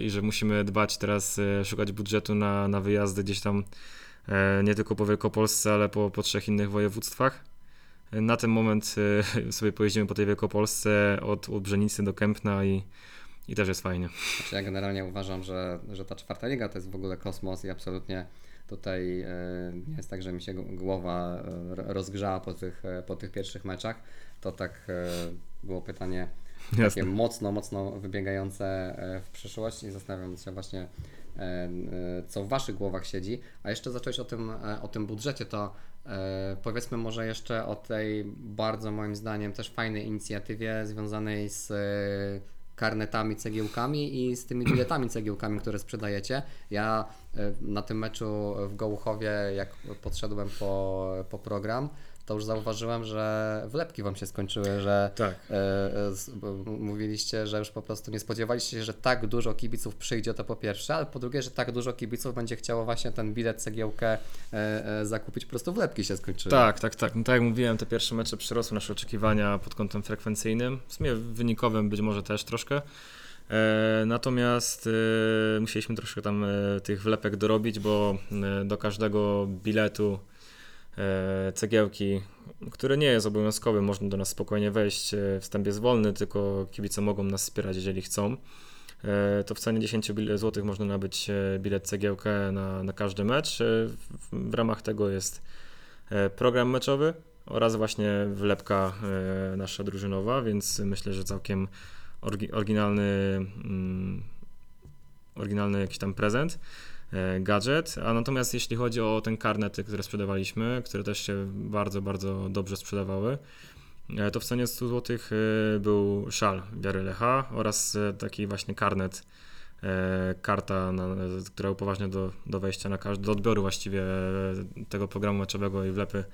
i że musimy dbać teraz, szukać budżetu na, na wyjazdy gdzieś tam nie tylko po Wielkopolsce, ale po, po trzech innych województwach. E, Na ten moment e, (laughs) sobie pojeździmy po tej Wielkopolsce od, od Brzenicy do Kępna i, i też jest fajnie. Znaczy ja generalnie uważam, że, że ta czwarta liga to jest w ogóle kosmos i absolutnie tutaj e, nie jest tak, że mi się głowa e, rozgrzała po tych, e, po tych pierwszych meczach. To tak e, było pytanie takie Jasne. mocno, mocno wybiegające e, w przyszłość i zastanawiam się właśnie, e, e, co w Waszych głowach siedzi. A jeszcze zacząłeś o tym, e, o tym budżecie, to e, powiedzmy może jeszcze o tej bardzo moim zdaniem też fajnej inicjatywie związanej z e, karnetami, cegiełkami i z tymi (clears throat) biletami cegiełkami, które sprzedajecie. Ja e, na tym meczu w Gołuchowie, jak podszedłem po, po program, to już zauważyłem, że wlepki wam się skończyły, że Tak. e, e, mówiliście, że już po prostu nie spodziewaliście się, że tak dużo kibiców przyjdzie, to po pierwsze, ale po drugie, że tak dużo kibiców będzie chciało właśnie ten bilet, cegiełkę e, zakupić, po prostu wlepki się skończyły. Tak, tak, tak. No tak jak mówiłem, te pierwsze mecze przerosły nasze oczekiwania pod kątem frekwencyjnym. W sumie wynikowym być może też troszkę. Natomiast musieliśmy troszkę tam tych wlepek dorobić, bo do każdego biletu cegiełki, które nie jest obowiązkowe, można do nas spokojnie wejść. E, wstęp jest wolny, tylko kibice mogą nas wspierać, jeżeli chcą. E, to w cenie 10 bile- złotych można nabyć e, bilet cegiełkę na, na każdy mecz. E, w, ramach tego jest e, program meczowy oraz właśnie wlepka e, nasza drużynowa, więc myślę, że całkiem oryginalny, mm, oryginalny jakiś tam prezent, e, gadżet. A natomiast jeśli chodzi o ten karnety, które sprzedawaliśmy, które też się bardzo, bardzo dobrze sprzedawały, e, to w cenie 100 zł był szal Wiary Lecha oraz e, taki właśnie karnet, e, karta, na, która upoważnia do, do wejścia na każdy, do odbioru właściwie e, tego programu meczowego i wlepy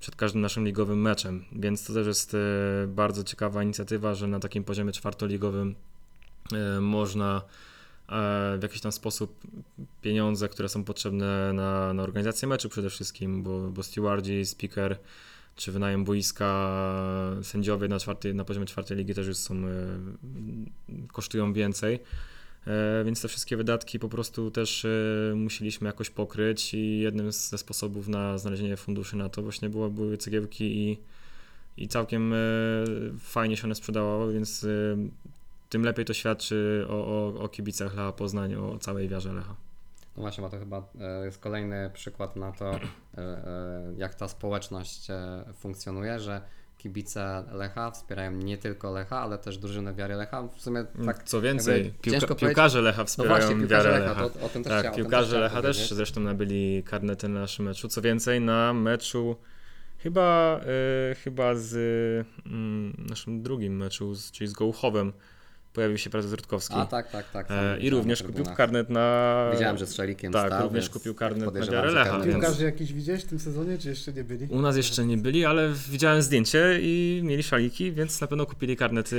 przed każdym naszym ligowym meczem. Więc to też jest e, bardzo ciekawa inicjatywa, że na takim poziomie czwartoligowym e, można e, w jakiś tam sposób pieniądze, które są potrzebne na, na organizację meczu przede wszystkim, bo, bo stewardzi, speaker czy wynajem boiska, sędziowie na, czwartej, na poziomie czwartej ligi też już są, e, kosztują więcej. E, Więc te wszystkie wydatki po prostu też e, musieliśmy jakoś pokryć i jednym ze sposobów na znalezienie funduszy na to właśnie było, były cegiełki i, i całkiem e, fajnie się one sprzedawały, więc e, tym lepiej to świadczy o, o, o kibicach Lecha Poznań, o całej wiarze Lecha. No właśnie, bo to chyba e, jest kolejny przykład na to, e, e, jak ta społeczność funkcjonuje, że kibice Lecha wspierają nie tylko Lecha, ale też drużynę Wiary Lecha. W sumie tak, Co więcej, piłka, piłkarze Lecha no wspierają właśnie, piłkarze wiarę Lecha, Lecha. to, o tym też Tak, piłkarze chciałem Lecha też zresztą nabyli karnety na naszym meczu. Co więcej, na meczu chyba, chyba z mm, naszym drugim meczu, z, czyli z Gołuchowem, pojawił się prezes Rutkowski. A tak, tak, tak. E, I również kupił karnet na. Widziałem, że strzelikiem Tak, stał, również kupił karnet na wiarę że Lecha, Piłkarzy jakiś widziałeś w tym sezonie, czy jeszcze nie byli? U nas jeszcze nie byli, ale widziałem zdjęcie i mieli szaliki, więc na pewno kupili karnety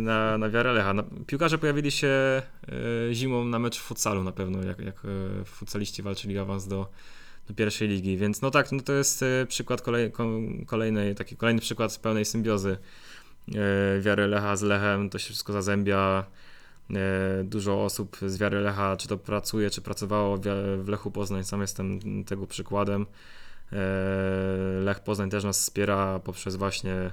na, na wiarę Lecha. Na, piłkarze pojawili się e, zimą na mecz w futsalu na pewno, jak, jak e, futsaliści walczyli o awans do, do pierwszej ligi, więc no tak, no to jest e, przykład kolej, ko, kolejnej, taki kolejny przykład pełnej symbiozy wiary Lecha z Lechem, to się wszystko zazębia. E, Dużo osób z wiary Lecha, czy to pracuje, czy pracowało w Lechu Poznań, sam jestem tego przykładem. E, Lech Poznań też nas wspiera poprzez właśnie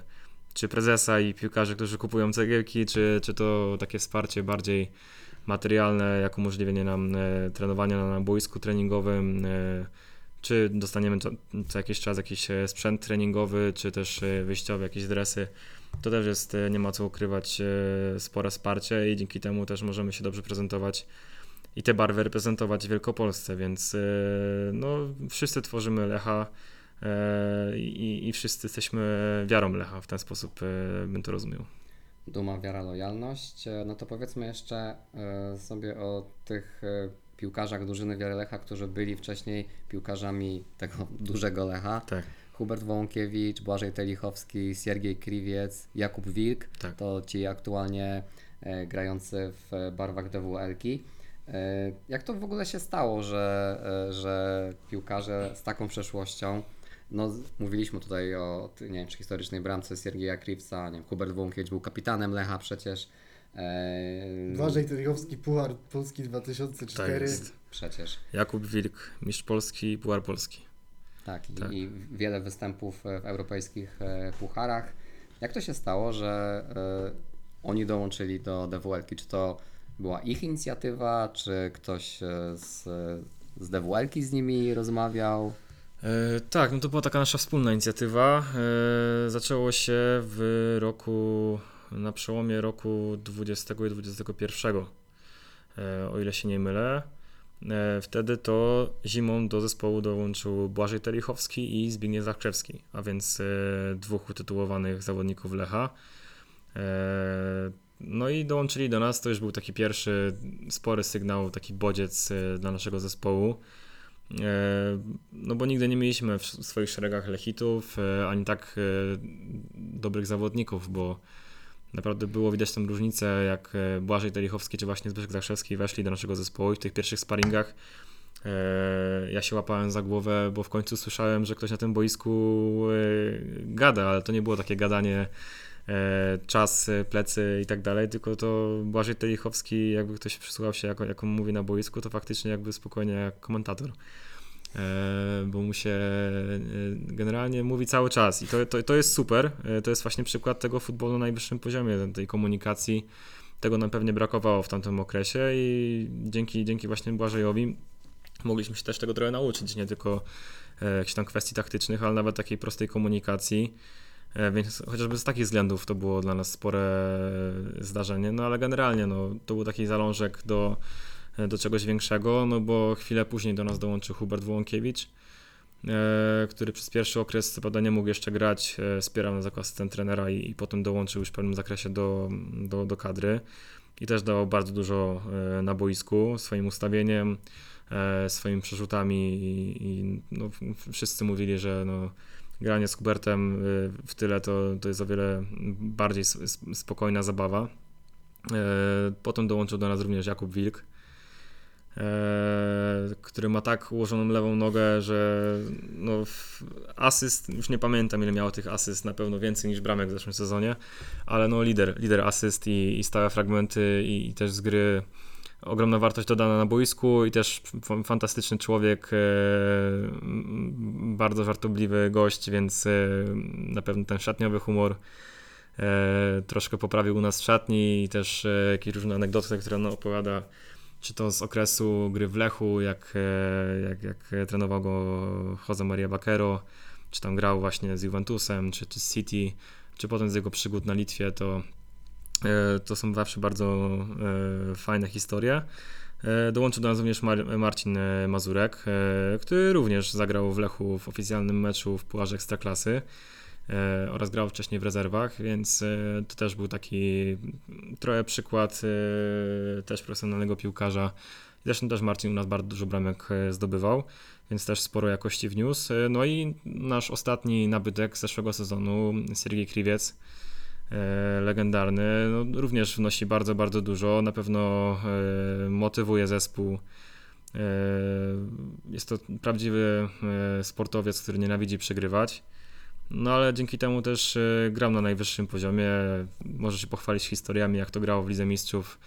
czy prezesa i piłkarzy, którzy kupują cegiełki, czy, czy to takie wsparcie bardziej materialne, jak umożliwienie nam e, trenowania na, boisku treningowym, e, czy dostaniemy co, co jakiś czas jakiś e, sprzęt treningowy, czy też e, wyjściowe jakieś dresy. To też jest, e, nie ma co ukrywać, e, spore wsparcie i dzięki temu też możemy się dobrze prezentować i te barwy reprezentować w Wielkopolsce, więc e, no, wszyscy tworzymy Lecha i, i wszyscy jesteśmy wiarą Lecha, w ten sposób bym to rozumiał. Duma, wiara, lojalność. No to powiedzmy jeszcze sobie o tych piłkarzach drużyny Wiary Lecha, którzy byli wcześniej piłkarzami tego (laughs) dużego Lecha. Tak, Hubert Wołąkiewicz, Błażej Telichowski, Siergiej Kriwiec, Jakub Wilk. tak. To ci aktualnie e, grający w barwach DWL-ki. E, jak to w ogóle się stało, że, e, że piłkarze z taką przeszłością, no mówiliśmy tutaj o nie wiem, czy historycznej bramce Siergieja Kriwca, nie wiem, Hubert Wołąkiewicz był kapitanem Lecha przecież. E, Błażej Telichowski, Puchar Polski Tak 2004. jest. Przecież. Jakub Wilk, mistrz Polski, Puchar Polski. Tak, i, Tak. i wiele występów e, w europejskich e, pucharach. Jak to się stało, że e, oni dołączyli do DWL-ki? Czy to była ich inicjatywa, czy ktoś z, z DWL-ki z nimi rozmawiał? Tak, no to była taka nasza wspólna inicjatywa. Zaczęło się w roku, na przełomie roku 20 i 21, e, o ile się nie mylę. E, wtedy to zimą do zespołu dołączył Błażej Telichowski i Zbigniew Zachrzewski, a więc e, dwóch utytułowanych zawodników Lecha. E, no i dołączyli do nas, to już był taki pierwszy spory sygnał, taki bodziec dla naszego zespołu. no bo nigdy nie mieliśmy w swoich szeregach lechitów, ani tak dobrych zawodników, bo naprawdę było widać tą różnicę, jak e, Błażej Telichowski czy właśnie Zbyszek Zaszewski weszli do naszego zespołu i w tych pierwszych sparingach ja się łapałem za głowę, bo w końcu słyszałem, że ktoś na tym boisku gada, ale to nie było takie gadanie czas, plecy i tak dalej, tylko to Błażej Telichowski, jakby ktoś przysłuchał się, jak, jak on mówi na boisku, to faktycznie jakby spokojnie jak komentator. E, bo mu się e, generalnie mówi cały czas i to, to, to jest super. E, to jest właśnie przykład tego futbolu na najwyższym poziomie, tej komunikacji. Tego nam pewnie brakowało w tamtym okresie i dzięki, dzięki właśnie Błażejowi mogliśmy się też tego trochę nauczyć, nie tylko jakichś tam kwestii taktycznych, ale nawet takiej prostej komunikacji. Więc chociażby z takich względów to było dla nas spore zdarzenie, no ale generalnie no, to był taki zalążek do, do czegoś większego, no bo chwilę później do nas dołączył Hubert Włąkiewicz, e, który przez pierwszy okres co nie mógł jeszcze grać, e, wspierał nas jako asystent trenera i, i potem dołączył już w pewnym zakresie do, do, do kadry i też dał bardzo dużo na boisku swoim ustawieniem, swoimi przerzutami i, i no, wszyscy mówili, że no, granie z Hubertem w tyle to, to jest o wiele bardziej spokojna zabawa. Potem dołączył do nas również Jakub Wilk, E, który ma tak ułożoną lewą nogę, że no, asyst, już nie pamiętam ile miało tych asyst, na pewno więcej niż bramek w zeszłym sezonie, ale no lider, lider asyst i, i stałe fragmenty i, i też z gry ogromna wartość dodana na boisku i też fantastyczny człowiek, e, bardzo żartobliwy gość, więc e, na pewno ten szatniowy humor troszkę poprawił u nas w szatni i też jakieś różne anegdoty, które on opowiada czy to z okresu gry w Lechu, jak, e, jak, jak trenował go Jose Maria Baquero, czy tam grał właśnie z Juventusem, czy, czy z City, czy potem z jego przygód na Litwie, to, e, to są zawsze bardzo e, fajne historie. Dołączył do nas również Mar Marcin Mazurek, który również zagrał w Lechu w oficjalnym meczu w Pucharze Ekstraklasy. E, oraz grał wcześniej w rezerwach, więc e, to też był taki trochę przykład e, też profesjonalnego piłkarza. Zresztą też Marcin u nas bardzo dużo bramek zdobywał, więc też sporo jakości wniósł. No i nasz ostatni nabytek z zeszłego sezonu, Sergiej Kriwiec, legendarny, no, również wnosi bardzo, bardzo dużo. Na pewno motywuje zespół. Jest to prawdziwy sportowiec, który nienawidzi przegrywać. No ale dzięki temu też e, gram na najwyższym poziomie. Może się pochwalić historiami, jak to grało w Lidze Mistrzów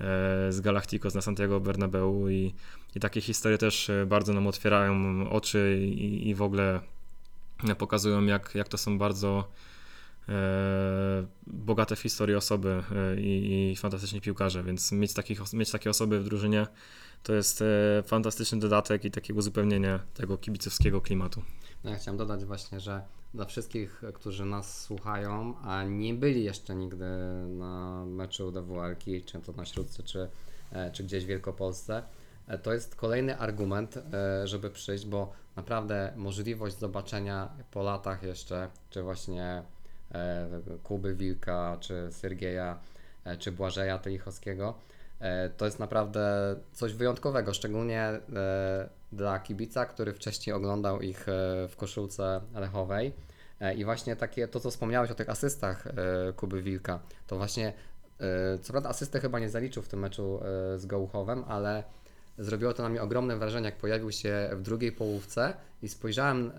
e, z Galacticos na Santiago Bernabeu i, i takie historie też e, bardzo nam otwierają oczy i, i w ogóle pokazują, jak, jak to są bardzo bogate w historii osoby i, i fantastyczni piłkarze, więc mieć, takich, mieć takie osoby w drużynie to jest fantastyczny dodatek i takie uzupełnienie tego kibicowskiego klimatu. No ja chciałem dodać właśnie, że dla wszystkich, którzy nas słuchają, a nie byli jeszcze nigdy na meczu DWR-ki, czy to na Śródce, czy, e, czy gdzieś w Wielkopolsce, e, to jest kolejny argument, e, żeby przyjść, bo naprawdę możliwość zobaczenia po latach jeszcze, czy właśnie Kuby Wilka, czy Sergieja, czy Błażeja Telichowskiego, to jest naprawdę coś wyjątkowego, szczególnie dla kibica, który wcześniej oglądał ich e, w koszulce lechowej. E, I właśnie takie, to co wspomniałeś o tych asystach e, Kuby Wilka, to właśnie, co prawda asystę chyba nie zaliczył w tym meczu z Gołuchowem, ale zrobiło to na mnie ogromne wrażenie, jak pojawił się w drugiej połówce i spojrzałem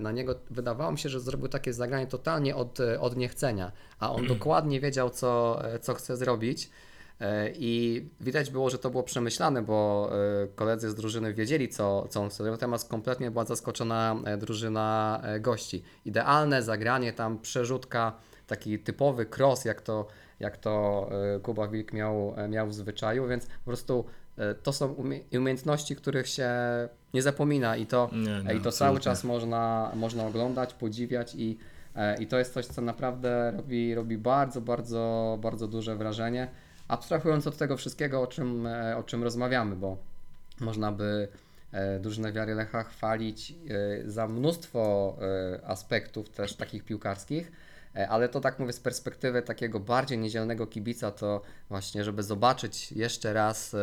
na niego, wydawało mi się, że zrobił takie zagranie totalnie od, od niechcenia, a on dokładnie wiedział, co, co chce zrobić E, I widać było, że to było przemyślane, bo e, koledzy z drużyny wiedzieli, co, co on chce. Natomiast kompletnie była zaskoczona e, drużyna gości. Idealne zagranie, tam przerzutka, taki typowy cross, jak to, jak to Kuba Wilk miał, miał w zwyczaju, więc po prostu to są umiejętności, których się nie zapomina i to, nie, i to cały czas można, można oglądać, podziwiać i, i to jest coś, co naprawdę robi, robi bardzo, bardzo, bardzo duże wrażenie abstrahując od tego wszystkiego, o czym, e, o czym rozmawiamy, bo można by e, drużynę Wiary Lecha chwalić e, za mnóstwo aspektów też takich piłkarskich, ale to tak mówię z perspektywy takiego bardziej niedzielnego kibica, to właśnie żeby zobaczyć jeszcze raz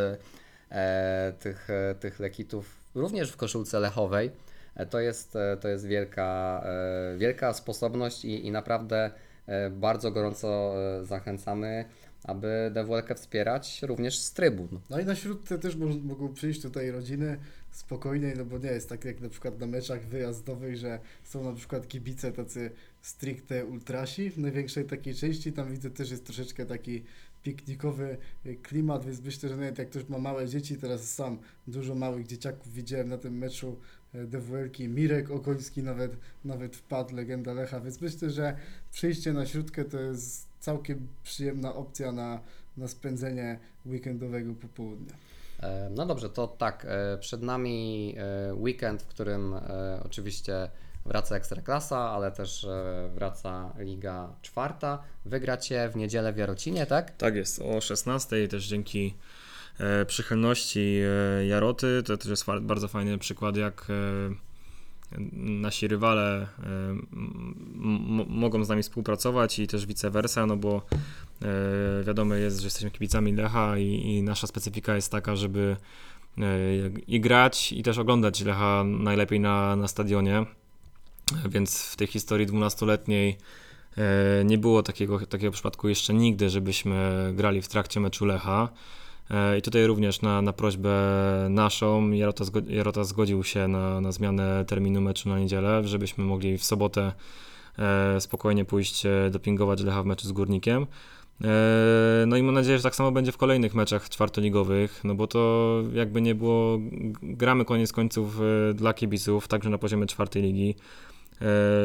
tych, tych lekitów również w koszulce lechowej. E, To jest, e, to jest wielka, e, wielka sposobność i, i naprawdę e, bardzo gorąco e, zachęcamy, aby DWL-kę wspierać również z trybun. No i na śródce też mo- mogą przyjść tutaj rodziny spokojniej, no bo nie jest tak jak na przykład na meczach wyjazdowych, że są na przykład kibice tacy stricte ultrasi w największej takiej części, tam widzę też jest troszeczkę taki piknikowy klimat, więc myślę, że nawet jak ktoś ma małe dzieci, teraz sam dużo małych dzieciaków widziałem na tym meczu e, DWL-ki, Mirek Okoński nawet, nawet wpadł, legenda Lecha, więc myślę, że przyjście na śródkę to jest całkiem przyjemna opcja na, na spędzenie weekendowego popołudnia. E, No dobrze, to tak, e, przed nami e, weekend, w którym oczywiście wraca Ekstraklasa, ale też wraca Liga Czwarta. Wygracie w niedzielę w Jarocinie, tak? Tak jest, o 16 też dzięki przychylności Jaroty. To też jest bardzo fajny przykład, jak nasi rywale e, mogą z nami współpracować i też vice versa, no bo e, wiadomo jest, że jesteśmy kibicami Lecha i, i nasza specyfika jest taka, żeby e, i grać i też oglądać Lecha najlepiej na, na stadionie. Więc w tej historii 12-letniej E, Nie było takiego, takiego przypadku jeszcze nigdy, żebyśmy grali w trakcie meczu Lecha. E, I tutaj również na, na prośbę naszą Jarota, zgo- Jarota zgodził się na, na zmianę terminu meczu na niedzielę, żebyśmy mogli w sobotę e, spokojnie pójść e, dopingować Lecha w meczu z Górnikiem. No i mam nadzieję, że tak samo będzie w kolejnych meczach czwartoligowych, no bo to jakby nie było, gramy koniec końców dla kibiców, także na poziomie czwartej ligi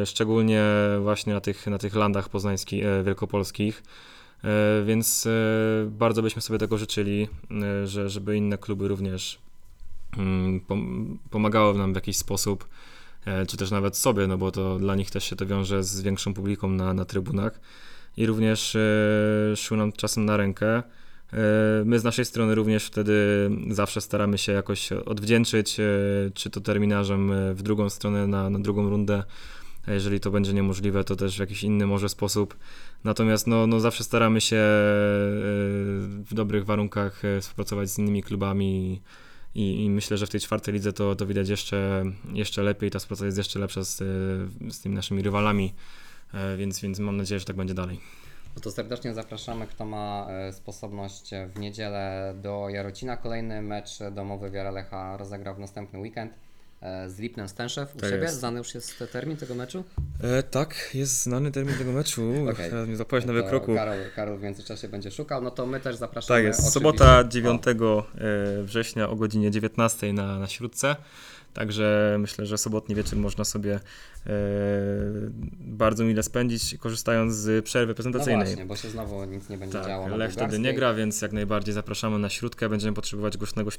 szczególnie właśnie na tych, na tych landach poznańskich, wielkopolskich. E, Więc e, bardzo byśmy sobie tego życzyli, e, że, żeby inne kluby również mm, pom- pomagały nam w jakiś sposób, czy też nawet sobie, no bo to dla nich też się to wiąże z większą publiką na, na trybunach i również szły nam czasem na rękę. My z naszej strony również wtedy zawsze staramy się jakoś odwdzięczyć, czy to terminarzem w drugą stronę, na, na drugą rundę. A jeżeli to będzie niemożliwe, to też w jakiś inny może sposób. Natomiast no, no zawsze staramy się e, w dobrych warunkach e, współpracować z innymi klubami i, i myślę, że w tej czwartej lidze to, to widać jeszcze, jeszcze lepiej. Ta współpraca jest jeszcze lepsza z, e, z tymi naszymi rywalami, więc, więc mam nadzieję, że tak będzie dalej. No to serdecznie zapraszamy, kto ma sposobność w niedzielę do Jarocina. Kolejny mecz domowy Wiara Lecha rozegra w następny weekend z Lipnem Stęszew. U Tak siebie jest. znany już jest termin tego meczu? E, tak, jest znany termin tego meczu. (laughs) Okej. Teraz mi na wykroku. Karol, Karol w międzyczasie będzie szukał. No to my też zapraszamy. Tak jest, oczywiście- sobota O, 9 e, września o godzinie 19 na, na Śródce. Także myślę, że sobotni wieczór można sobie e, bardzo mile spędzić, korzystając z przerwy No prezentacyjnej. właśnie, bo się znowu nic nie będzie działo tak, Lech wtedy nie gra, więc jak najbardziej zapraszamy na Śródkę. Będziemy potrzebować głośnego,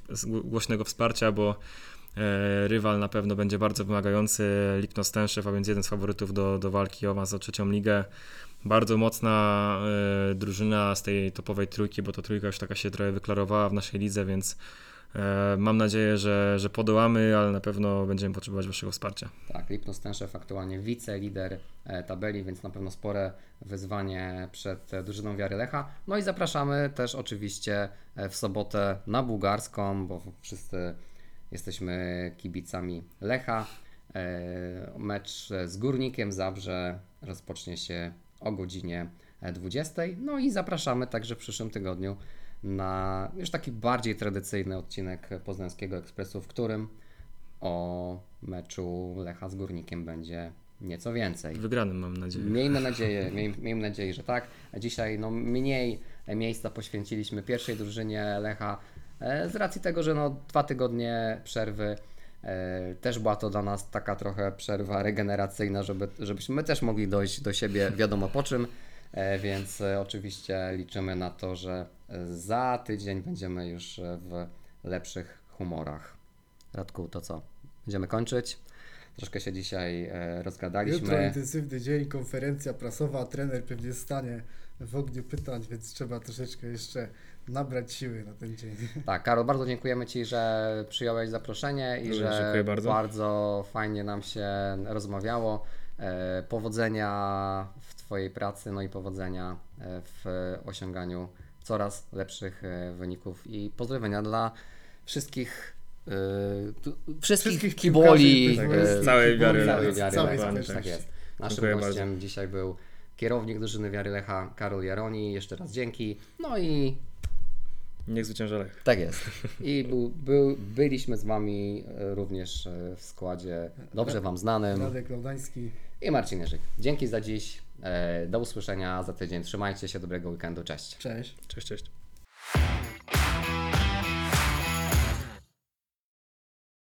głośnego wsparcia, bo e, rywal na pewno będzie bardzo wymagający. Lipno Stęszew, a więc jeden z faworytów do, do walki o awans o trzecią ligę. Bardzo mocna e, drużyna z tej topowej trójki, bo to trójka już taka się trochę wyklarowała w naszej lidze, więc e, mam nadzieję, że, że podołamy, ale na pewno będziemy potrzebować Waszego wsparcia. Tak, Lipno Stęszew aktualnie wice-lider e, tabeli, więc na pewno spore wyzwanie przed e, drużyną Wiary Lecha. No i zapraszamy też oczywiście e, w sobotę na bułgarską, bo wszyscy jesteśmy kibicami Lecha. E, Mecz z Górnikiem Zabrze rozpocznie się o godzinie e, 20. No i zapraszamy także w przyszłym tygodniu na już taki bardziej tradycyjny odcinek Poznańskiego Ekspresu, w którym o meczu Lecha z Górnikiem będzie nieco więcej. Wygranym mam nadzieję. Miejmy nadzieję, (laughs) miej, miejmy nadzieję, że tak. Dzisiaj no, mniej miejsca poświęciliśmy pierwszej drużynie Lecha z racji tego, że no, dwa tygodnie przerwy e, też była to dla nas taka trochę przerwa regeneracyjna, żeby, żebyśmy my też mogli dojść do siebie wiadomo po czym, e, więc e, oczywiście liczymy na to, że e, za tydzień będziemy już e, w lepszych humorach. Radku, to co? Będziemy kończyć? Troszkę się dzisiaj e, rozgadaliśmy. Jutro intensywny dzień, konferencja prasowa, trener pewnie stanie w ogniu pytań, więc trzeba troszeczkę jeszcze nabrać siły na ten dzień. Tak, Karol, bardzo dziękujemy Ci, że przyjąłeś zaproszenie i Również że dziękuję bardzo. bardzo fajnie nam się rozmawiało. E, Powodzenia w Twojej pracy, no i powodzenia e, w osiąganiu coraz lepszych e, wyników i pozdrowienia dla wszystkich tu, wszystkich, Wszystkich kiboli, wszystkich całej wiary całej Lecha. wiary całej Lecha, społeczności. tak jest. Naszym Dziękuję gościem dzisiaj był kierownik drużyny Wiary Lecha, Karol Jaroni. Jeszcze raz dzięki. No i Niech zwycięża Lech. tak jest. (laughs) I był, był, byliśmy z Wami e, również e, w składzie dobrze Wam znanym Radek Laudański. i Marcin Jerzyk. Dzięki za dziś. E, Do usłyszenia za tydzień. Trzymajcie się, dobrego weekendu. Cześć. Cześć. Cześć, cześć.